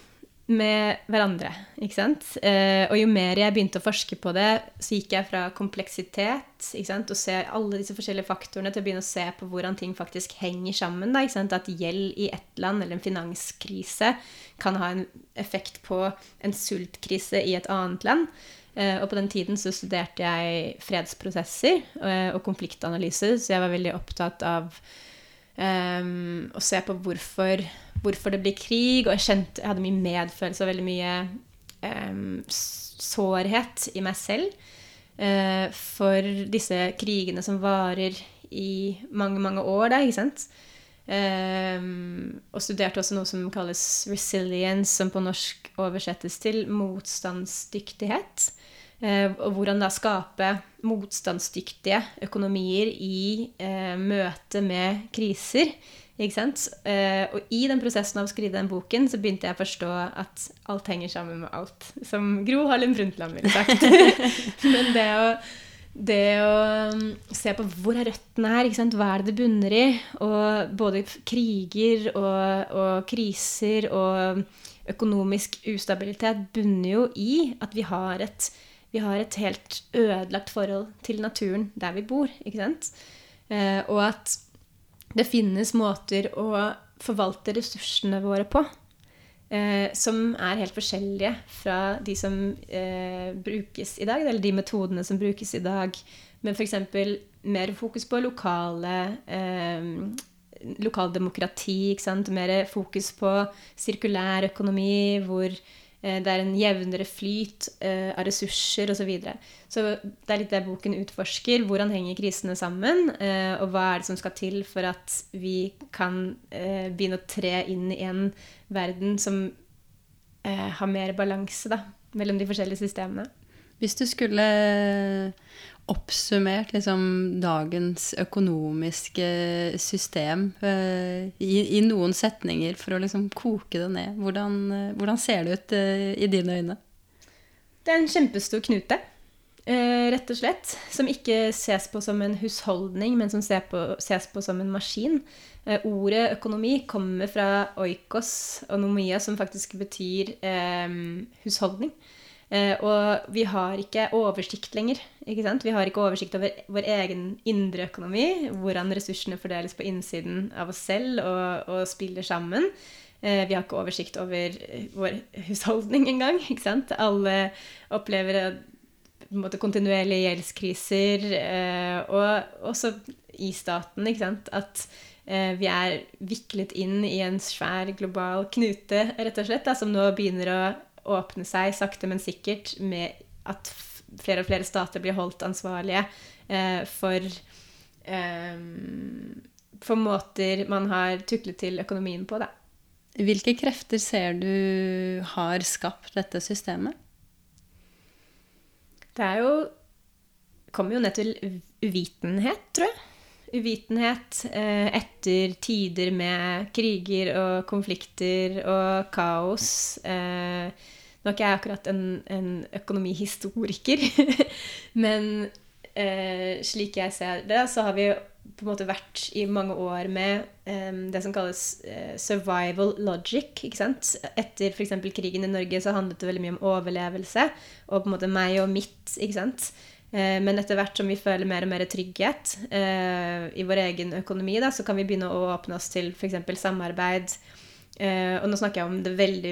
med hverandre. ikke sant? Eh, og jo mer jeg begynte å forske på det, så gikk jeg fra kompleksitet ikke sant? og se alle disse forskjellige faktorene til å begynne å se på hvordan ting faktisk henger sammen. Da, ikke sant? At gjeld i ett land eller en finanskrise kan ha en effekt på en sultkrise i et annet land. Eh, og på den tiden så studerte jeg fredsprosesser eh, og konfliktanalyse, så jeg var veldig opptatt av um, å se på hvorfor hvorfor det blir krig, og jeg kjente jeg hadde mye medfølelse og veldig mye um, sårhet i meg selv uh, for disse krigene som varer i mange, mange år, da, ikke sant? Um, og studerte også noe som kalles resilience, som på norsk oversettes til motstandsdyktighet. Uh, og hvordan da skape motstandsdyktige økonomier i uh, møte med kriser. Ikke sant? Eh, og i den prosessen av å skrive den boken så begynte jeg å forstå at alt henger sammen med alt. Som Gro Harlem Brundtland ville sagt. Men det å, det å um, se på hvor er røttene her, ikke sant? hva er det det bunner i? Og både kriger og, og kriser og økonomisk ustabilitet bunner jo i at vi har et vi har et helt ødelagt forhold til naturen der vi bor. ikke sant? Eh, og at det finnes måter å forvalte ressursene våre på eh, som er helt forskjellige fra de som eh, brukes i dag, eller de metodene som brukes i dag, Men f.eks. mer fokus på lokale eh, lokaldemokrati, mer fokus på sirkulær økonomi, hvor det er en jevnere flyt eh, av ressurser osv. Så, videre. så det er litt det boken utforsker. Hvordan henger krisene sammen? Eh, og hva er det som skal til for at vi kan begynne å tre inn i en verden som har mer balanse mellom de forskjellige systemene? Hvis du skulle oppsummert liksom, dagens økonomiske system uh, i, i, noen setninger for å liksom, koke det ned. Hvordan, uh, hvordan ser det ut uh, i dine øyne? Det er en kjempestor knute, rett og slett. Som ikke ses på som en husholdning, men som ses på, ses på som en maskin. ordet økonomi kommer fra oikos og nomia, som faktisk betyr husholdning. Eh, og vi har ikke oversikt lenger. Ikke sant? Vi har ikke oversikt over vår egen indre økonomi, hvordan ressursene fordeles på innsiden av oss selv og, og spiller sammen. Eh, vi har ikke oversikt over vår husholdning engang. Ikke sant? Alle opplever måte, kontinuerlige gjeldskriser. Eh, og også i staten, ikke sant. At vi er viklet inn i en svær global knute, rett og slett, da, som nå begynner å åpne seg sakte, men sikkert med at flere og flere stater blir holdt ansvarlige eh, for, eh, for måter man har tuklet til økonomien på. Da. Hvilke krefter ser du har skapt dette systemet? Det er jo kommer jo ned til uvitenhet, tror jeg. Uvitenhet eh, etter tider med kriger og konflikter og kaos. Eh, nå er ikke jeg akkurat en, en økonomihistoriker, men eh, slik jeg ser det, så har vi på en måte vært i mange år med um, det som kalles uh, survival logic. ikke sant? Etter f.eks. krigen i Norge så handlet det veldig mye om overlevelse og på en måte meg og mitt. ikke sant? Uh, men etter hvert som vi føler mer og mer trygghet uh, i vår egen økonomi, da, så kan vi begynne å åpne oss til f.eks. samarbeid Uh, og nå snakker jeg om det veldig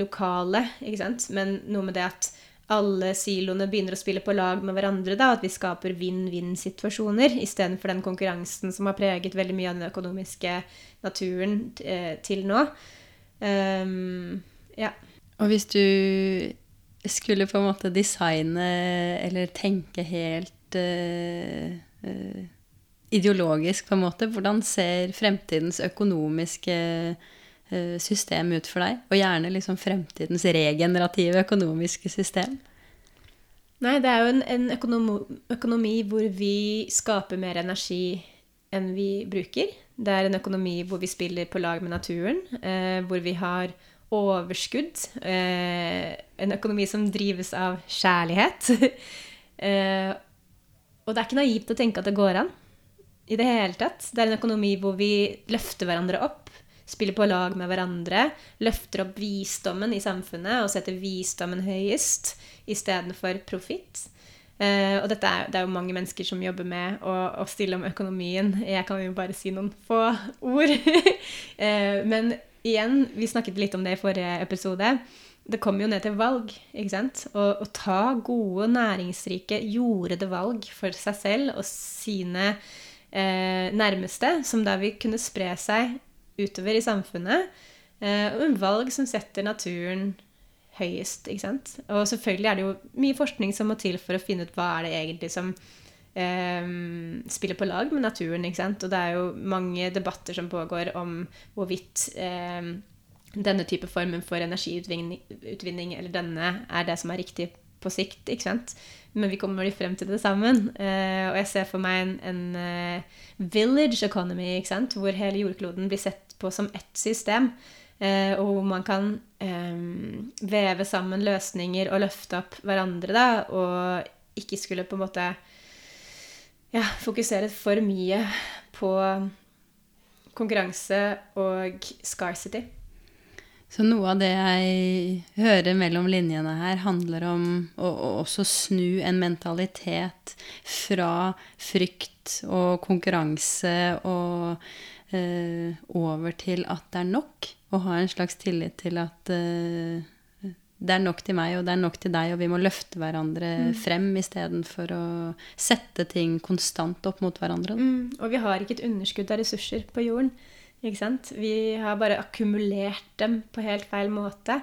lokale, ikke sant? men noe med det at alle siloene begynner å spille på lag med hverandre. da, At vi skaper vinn-vinn-situasjoner istedenfor den konkurransen som har preget veldig mye av den økonomiske naturen til nå. Um, ja. Og hvis du skulle på en måte designe eller tenke helt uh, ideologisk, på en måte, hvordan ser fremtidens økonomiske uh, system ut for deg? Og gjerne liksom fremtidens regenerative økonomiske system? Nei, det er jo en, en økonomi, økonomi, hvor vi skaper mer energi enn vi bruker. Det er en økonomi hvor vi spiller på lag med naturen, hvor vi har overskudd. Eh, en økonomi som drives av kjærlighet. eh, og det er ikke naivt å tenke at det går an. I det hele tatt. Det er en økonomi hvor vi løfter hverandre opp spiller på lag med hverandre, løfter opp visdommen i samfunnet og setter visdommen høyest istedenfor profitt. Uh, og dette er, det er jo mange mennesker som jobber med å, å, stille om økonomien. Jeg kan jo bare si noen få ord. uh, men igjen, vi snakket litt om det i forrige episode. Det kommer jo ned til valg. ikke sant? Å, ta gode, næringsrike, jordede valg for seg selv og sine eh, nærmeste, som da vil kunne spre seg utover i samfunnet. Eh, og valg som setter naturen høyest. ikke sant? Og selvfølgelig er det jo mye forskning som må til for å finne ut hva er det egentlig som eh, spiller på lag med naturen. ikke sant? Og det er jo mange debatter som pågår om hvorvidt eh, denne type formen for energiutvinning eller denne er det som er riktig på sikt, ikke sant. Men vi kommer jo frem til det sammen. Eh, og jeg ser for meg en, en uh, village economy, ikke sant? hvor hele jordkloden blir sett på som ett system. Eh, og hvor man kan um, veve sammen løsninger og løfte opp hverandre, da, og ikke skulle på en måte ja, fokusere for mye på konkurranse og scarcity. Så noe av det jeg hører mellom linjene her, handler om å, å også snu en mentalitet fra frykt og konkurranse og eh, over til at det er nok. Og ha en slags tillit til at eh, det er nok til meg, og det er nok til deg, og vi må løfte hverandre mm. frem istedenfor å sette ting konstant opp mot hverandre. Mm. Og vi har ikke et underskudd av ressurser på jorden. Ikke sant? Vi har bare akkumulert dem på helt feil måte.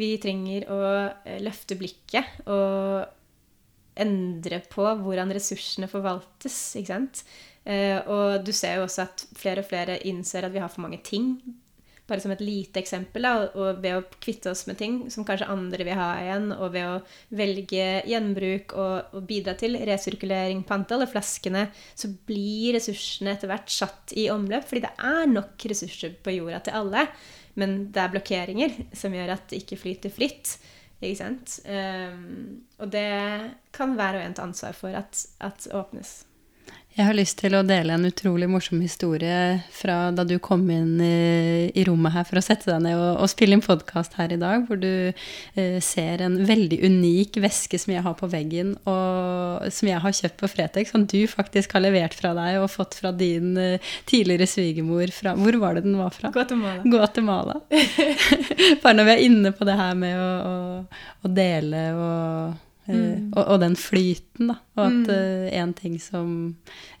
Vi trenger å eh, løfte blikket og endre på hvordan ressursene forvaltes. ikke sant? Eh, og du ser jo også at flere og flere innser at vi har for mange ting bare som et lite eksempel, da, og ved å kvitte oss med ting som kanskje andre vil ha igjen, og ved å velge gjenbruk og, og bidra til resirkulering på antall av flaskene, så blir ressursene etter hvert satt i omløp. Fordi det er nok ressurser på jorda til alle, men det er blokkeringer som gjør at det ikke flyter fritt. Ikke sant? Um, og det kan hver og en ta ansvar for at, at åpnes. Jeg har lyst til å dele en utrolig morsom historie fra da du kom inn i, i rommet her for å sette deg ned og, og spille inn podkast her i dag, hvor du eh, ser en veldig unik veske som jeg har på veggen, og som jeg har kjøpt på Fretex, som du faktisk har levert fra deg og fått fra din eh, tidligere svigermor fra Hvor var det den var fra? Guatemala. Guatemala. Bare når vi er inne på det her med å, å, å dele og mm. Og, og, den flyten, da. Og at mm. uh, en ting som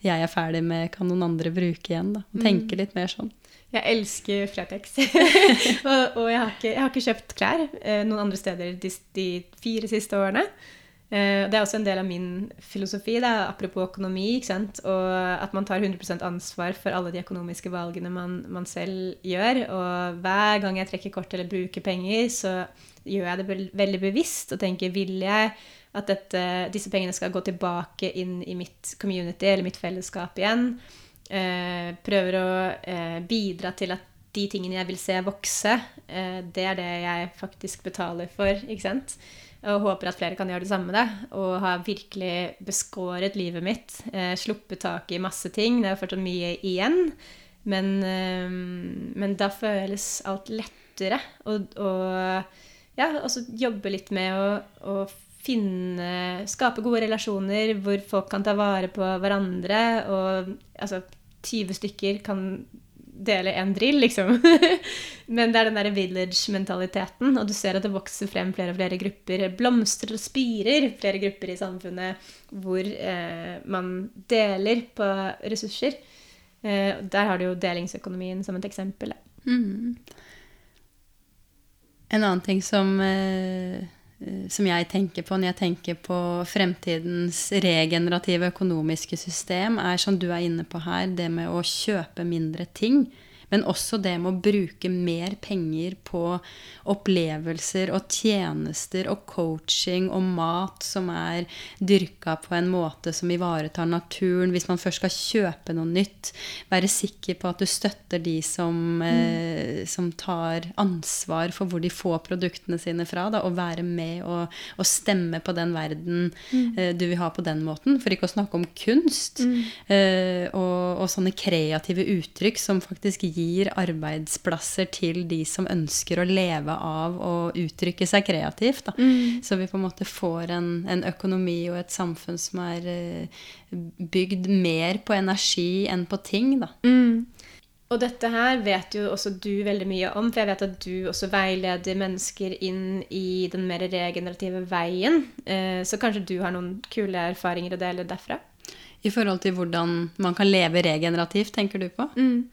jeg er ferdig med, kan noen andre bruke igjen. da. Og tenke mm. litt mer sånn. Jeg elsker Fretex. og, og jeg, har ikke, jeg, har ikke, kjøpt klær eh, noen andre steder de, de fire siste årene. Uh, det er også en del av min filosofi, da, apropos økonomi. Og at man tar 100% ansvar for alle de økonomiske valgene man, man, selv gjør. Og hver gang jeg trekker kort eller bruker penger, så gjør jeg det veldig bevisst og tenker vil jeg at dette, disse pengene skal gå tilbake inn i mitt community eller mitt fellesskap igjen. Eh, prøver å eh, bidra til at de tingene jeg vil se vokse, eh, det er det jeg faktisk betaler for. ikke sant? Og håper at flere kan gjøre det samme. Da, og har virkelig beskåret livet mitt. Eh, sluppet tak i masse ting. Det er fortsatt mye igjen. Men, eh, men da føles alt lettere. Og, og ja, også jobbe litt med å, å finne Skape gode relasjoner hvor folk kan ta vare på hverandre. Og altså 20 stykker kan dele en drill, liksom. Men det er den derre village-mentaliteten, og du ser at det vokser frem flere og flere grupper. Blomstrer og spirer flere grupper i samfunnet hvor eh, man deler på ressurser. Eh, der har du jo delingsøkonomien som et eksempel. Mm. En annen ting som eh som jeg tenker på når jeg tenker på fremtidens regenerative økonomiske system, er som du er inne på her, det med å kjøpe mindre ting. Men også det med å bruke mer penger på opplevelser og tjenester og coaching og mat som er dyrka på en måte som ivaretar naturen. Hvis man først skal kjøpe noe nytt, være sikker på at du støtter de som, mm. eh, som tar ansvar for hvor de får produktene sine fra, da, og være med og, og stemme på den verden mm. eh, du vil ha på den måten. For ikke å snakke om kunst mm. eh, og, og sånne kreative uttrykk som faktisk gir gir arbeidsplasser til de som ønsker å leve av å uttrykke seg kreativt. Mm. Så vi på en måte får en, en, økonomi og et samfunn som er uh, bygd mer på energi enn på ting. Da. Mm. Og dette her vet jo også du veldig mye om, for jeg vet at du også veileder mennesker inn i den mer regenerative veien. Uh, så kanskje du har noen kule erfaringer å dele derfra? I forhold til hvordan man kan leve regenerativt, tenker du på? Mm.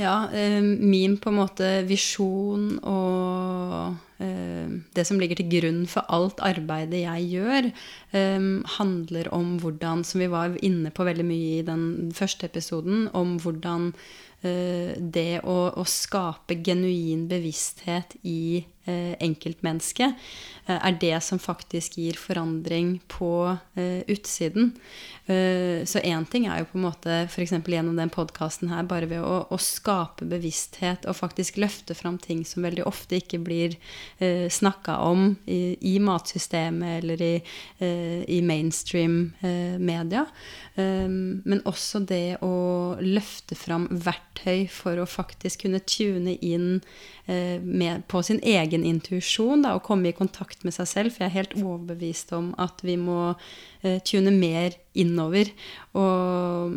Ja, eh, min på en måte visjon og eh, det som ligger til grunn for alt arbeidet jeg gjør, eh, handler om hvordan, som vi var inne på veldig mye i den første episoden, om hvordan det å, å skape genuin bevissthet i enkeltmennesket, eh, er det som faktisk gir forandring på eh, utsiden. Eh, så én ting er jo på en måte f.eks. gjennom den podkasten her, bare ved å, å, skape bevissthet og faktisk løfte fram ting som veldig ofte ikke blir eh, snakka om i, i, matsystemet eller i, eh, i mainstream eh, media. Men også det å løfte fram verktøy for å faktisk kunne tune inn uh, med, på sin egen intuisjon og komme i kontakt med seg selv. For jeg er helt overbevist om at vi må uh, tune mer innover. Og,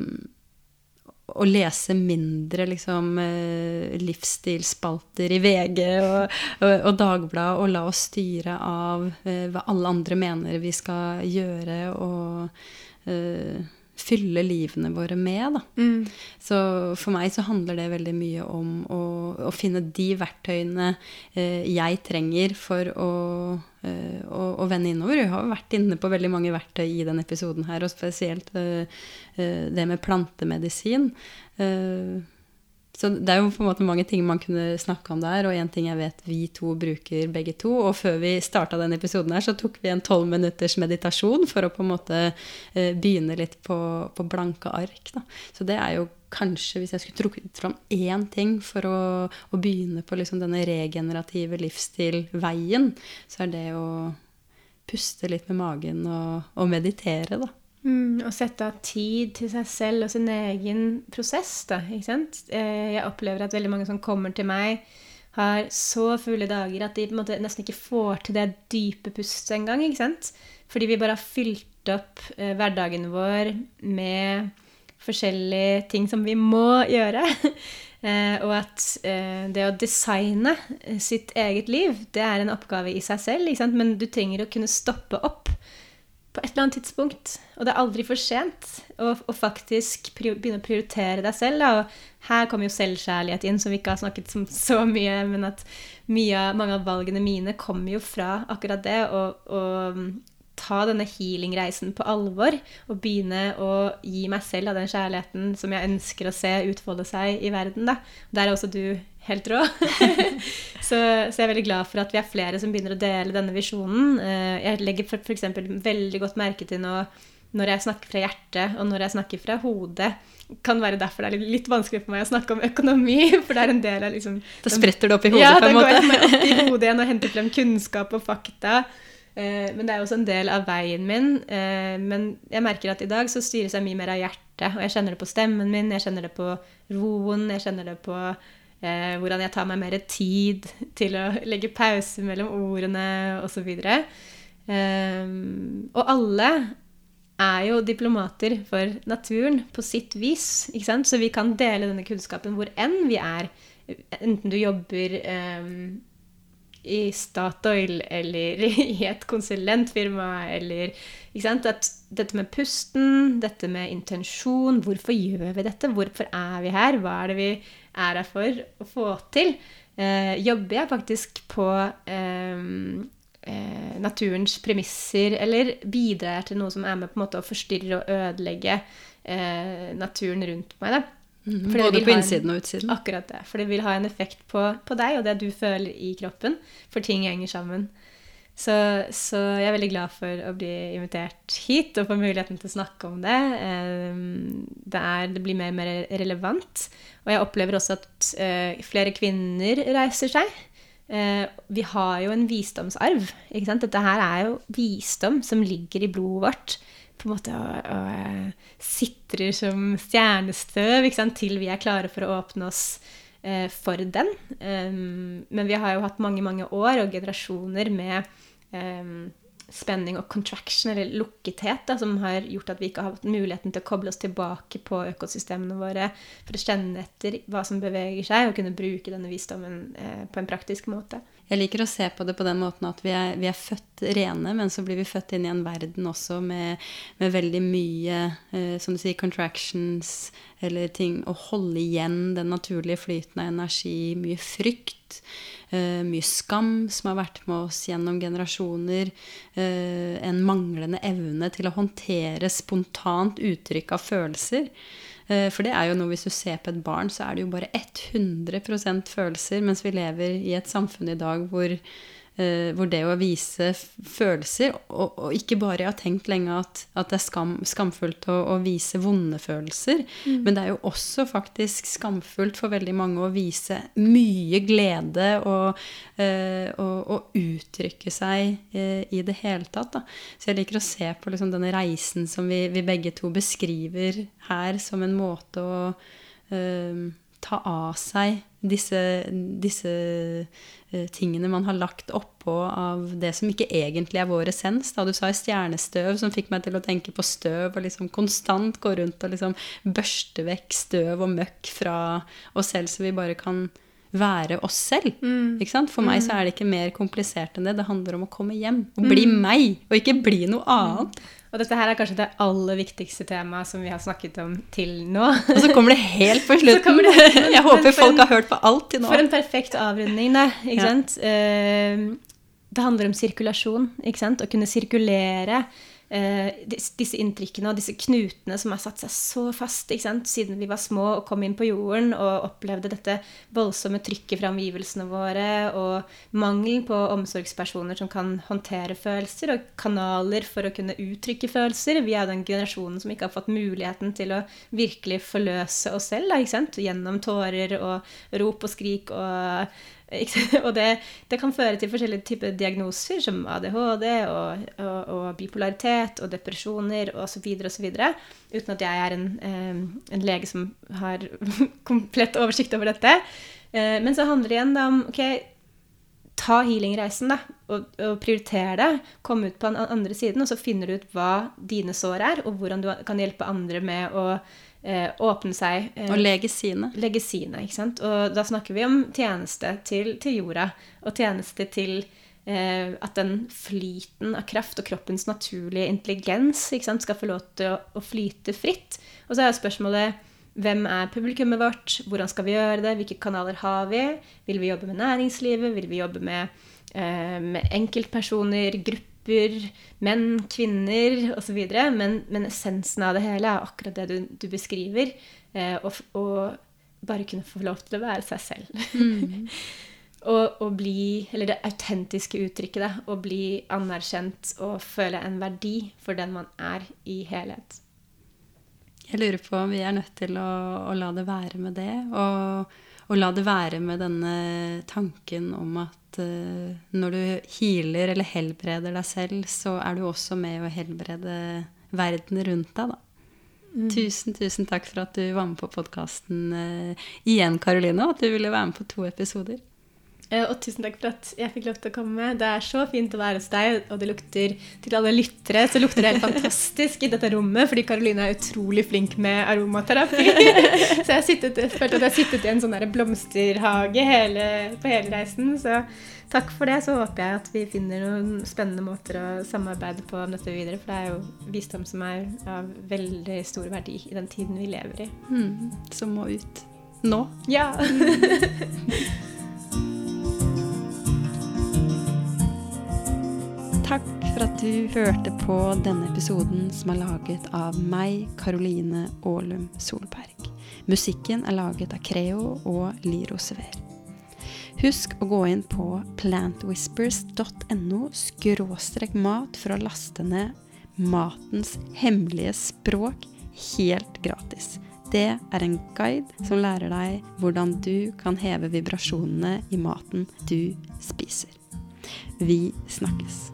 og lese mindre liksom, uh, livsstilsspalter i VG og, og, og Dagbladet, og la oss styre av hva alle andre mener vi skal gjøre. og fylle livene våre med. Mm. Så for meg så handler det veldig mye om å, å finne de verktøyene eh, jeg trenger for å, eh, å, å, vende innover. Jeg har vært inne på veldig mange verktøy i denne episoden her, og spesielt eh, eh det med plantemedisin. Eh, så det er jo på en måte mange ting man kunne snakke om der, og én ting jeg vet vi to bruker begge to. Og før vi starta denne episoden her, så tok vi en tolv minutters meditasjon for å på en måte eh, begynne litt på, på blanke ark. Da. Så det er jo kanskje, hvis jeg skulle trukket fram én ting for å, å begynne på liksom denne regenerative livsstilveien, så er det å puste litt med magen og, og meditere, da. Mm, å sette av tid til seg selv og sin egen prosess, da. Ikke sant? Eh, jeg opplever at veldig mange som kommer til meg, har så fulle dager at de måte nesten ikke får til det dype pustet engang. Fordi vi bare har fylt opp eh, hverdagen vår med forskjellige ting som vi må gjøre. eh, og at eh, det å designe sitt eget liv, det er en oppgave i seg selv. Ikke sant? Men du trenger å kunne stoppe opp på et eller annet tidspunkt. Og det er aldri for sent å, faktisk begynne å prioritere deg selv. Da. Og her kommer jo selvkjærlighet inn, som vi ikke har snakket om så mye, men at mye, mange av valgene mine kommer jo fra akkurat det. Å ta denne healing-reisen på alvor og begynne å gi meg selv av den kjærligheten som jeg ønsker å se utfolde seg i verden. Da. Der er også du helt rå. så, så, jeg er veldig glad for at vi er flere som begynner å dele denne visjonen. Eh, jeg legger f.eks. veldig godt merke til nå når jeg snakker fra hjertet, og når jeg snakker fra hodet. Kan være derfor det er litt vanskelig for meg å snakke om økonomi. For det er en del av liksom Da spretter det opp i hodet, ja, på en måte? Ja, da går jeg opp i hodet igjen og henter frem kunnskap og fakta. Eh, men det er også en del av veien min. Eh, men jeg merker at i dag så styres jeg mye mer av hjertet. Og jeg kjenner det på stemmen min, jeg kjenner det på roen, jeg kjenner det på Eh, hvordan jeg tar meg mer tid til å legge pause mellom ordene osv. Og alle er jo diplomater for naturen på sitt vis. ikke sant? Så vi kan dele denne kunnskapen hvor enn vi er. Enten du jobber i Statoil eller i et konsulentfirma eller dette med pusten, dette med intensjon Hvorfor gjør vi dette? Hvorfor er vi her? Hva er det vi er her for å få til, eh, jobber jeg faktisk på eh, eh, naturens premisser, eller bidrar jeg til noe som er med på en måte å forstyrre og ødelegge eh, naturen rundt meg. da. Mm, både på innsiden og utsiden. Akkurat det. For det vil ha en effekt på, på, deg og det du føler i kroppen. For ting henger sammen. Så, så, jeg er veldig glad for å bli invitert hit og få muligheten til å snakke om det. Ehm, det, er, det blir mer og mer relevant. Og jeg opplever også at eh, flere kvinner reiser seg. Eh, vi har jo en visdomsarv. Ikke sant? Dette her er jo visdom som ligger i blodet vårt. På en måte og, og eh, sitrer som stjernestøv til vi er klare for å åpne oss for den. Um, men vi har jo hatt mange, mange år og generasjoner med um, spenning og contraction, eller lukkethet, da, som har gjort at vi ikke har hatt muligheten til å koble oss tilbake på økosystemene våre for å kjenne etter hva som beveger seg, og kunne bruke denne visdommen eh, på en praktisk måte. Jeg liker å se på det på den måten at vi er, vi er født rene, men så blir vi født inn i en verden også med, med veldig mye, eh, som du sier, contractions, eller ting å holde igjen den naturlige flyten av energi, mye frykt. Eh, mye skam som har vært med oss gjennom generasjoner. Eh, en manglende evne til å håndtere spontant uttrykk av følelser. Eh, For det er jo noe, hvis du ser på et barn, så er det jo bare 100% følelser, mens vi lever i et samfunn i dag hvor, hvor det å vise følelser, og, og ikke bare jeg har tenkt lenge at, at det er skam, skamfullt å, å vise vonde følelser, men det er jo også faktisk skamfullt for veldig mange å vise mye glede og, eh, og, og uttrykke seg eh, i det hele tatt. Da. Så jeg liker å se på liksom denne reisen som vi, vi begge to beskriver her, som en måte å eh, ta av seg disse, disse eh, tingene man har lagt oppå av det som ikke egentlig er vår essens. Da du sa stjernestøv, som fikk meg til å tenke på støv, og liksom konstant gå rundt og liksom børste vekk støv og møkk fra oss selv, så vi bare kan være oss selv. Ikke sant? For meg så er det ikke mer komplisert enn det. Det handler om å komme hjem og bli meg, og ikke bli noe annet. Og dette her er kanskje det aller viktigste temaet som vi har snakket om til nå. Og så kommer det helt på slutten. det- Jeg håper for folk en- har hørt på alt til nå. For en perfekt avrunding, da. Ikke Ja. sant? Eh, det handler om sirkulasjon. Ikke sant? Å kunne sirkulere disse inntrykkene og disse knutene som har satt seg så fast siden vi var små og kom inn på jorden og opplevde dette voldsomme trykket fra omgivelsene våre og mangelen på omsorgspersoner som kan håndtere følelser, og kanaler for å kunne uttrykke følelser. Vi er den generasjonen som ikke har fått muligheten til å virkelig forløse oss selv da, gjennom tårer og rop og skrik og? Og det, det kan føre til forskjellige typer diagnoser, som ADHD og, og, og bipolaritet og depresjoner osv. osv. Uten at jeg er en, eh, en lege som har komplett oversikt over dette. Eh, Men så handler det igjen om ok, ta healingreisen da, og, og prioritere det. Kom ut på den andre siden, og så finner du ut hva dine sår er, og hvordan du kan hjelpe andre med å eh, åpne seg. eh, Og lege sine. legge sine. ikke sant? Og da snakker vi om tjeneste til, til jorda, og tjeneste til eh, at den flyten av kraft og kroppens naturlige intelligens sant, skal få lov til å, å flyte fritt. Og så er spørsmålet hvem er publikummet vårt? Hvordan skal vi gjøre det? Hvilke kanaler har vi? Vil vi jobbe med næringslivet? Vil vi jobbe med, eh, med enkeltpersoner, grupper, menn, kvinner osv.? Men, men essensen av det hele er akkurat det du, du beskriver. Eh, og, og bare kunne få lov til å være seg selv. og, og bli Eller det autentiske uttrykket, da. Å bli anerkjent og føle en verdi for den man er i helhet. Jeg lurer på om vi er nødt til å, å la det være med det. Og, og la det være med denne tanken om at uh, når du healer eller helbreder deg selv, så er du også med å helbrede verden rundt deg, da. Tusen, tusen takk for at du var med på podkasten igjen, Karoline, og at du ville være med på to episoder. Eh, Og tusen takk for at jeg fikk lov til å komme. Det er så fint å være hos deg, og det lukter til alle lyttere så lukter det helt fantastisk i dette rommet, fordi Karoline er utrolig flink med aromaterapi. Så jeg, sittet, følte at jeg har sittet i en sånn blomsterhage hele, på hele reisen. Så takk for det. Så håper jeg at vi finner noen spennende måter å samarbeide på om dette videre, for det er jo visdom som er av veldig stor verdi i den tiden vi lever i. Mm, som må ut nå. Ja! Takk for at du hørte på denne episoden som er laget av meg, Karoline Aalum Solberg. Musikken er laget av Creo og Liro Sever. Husk å gå inn på plantwhispers.no skråstrek mat for å laste ned Matens hemmelige språk helt gratis. Det er en guide som lærer deg hvordan du kan heve vibrasjonene i maten du spiser. Vi snakkes.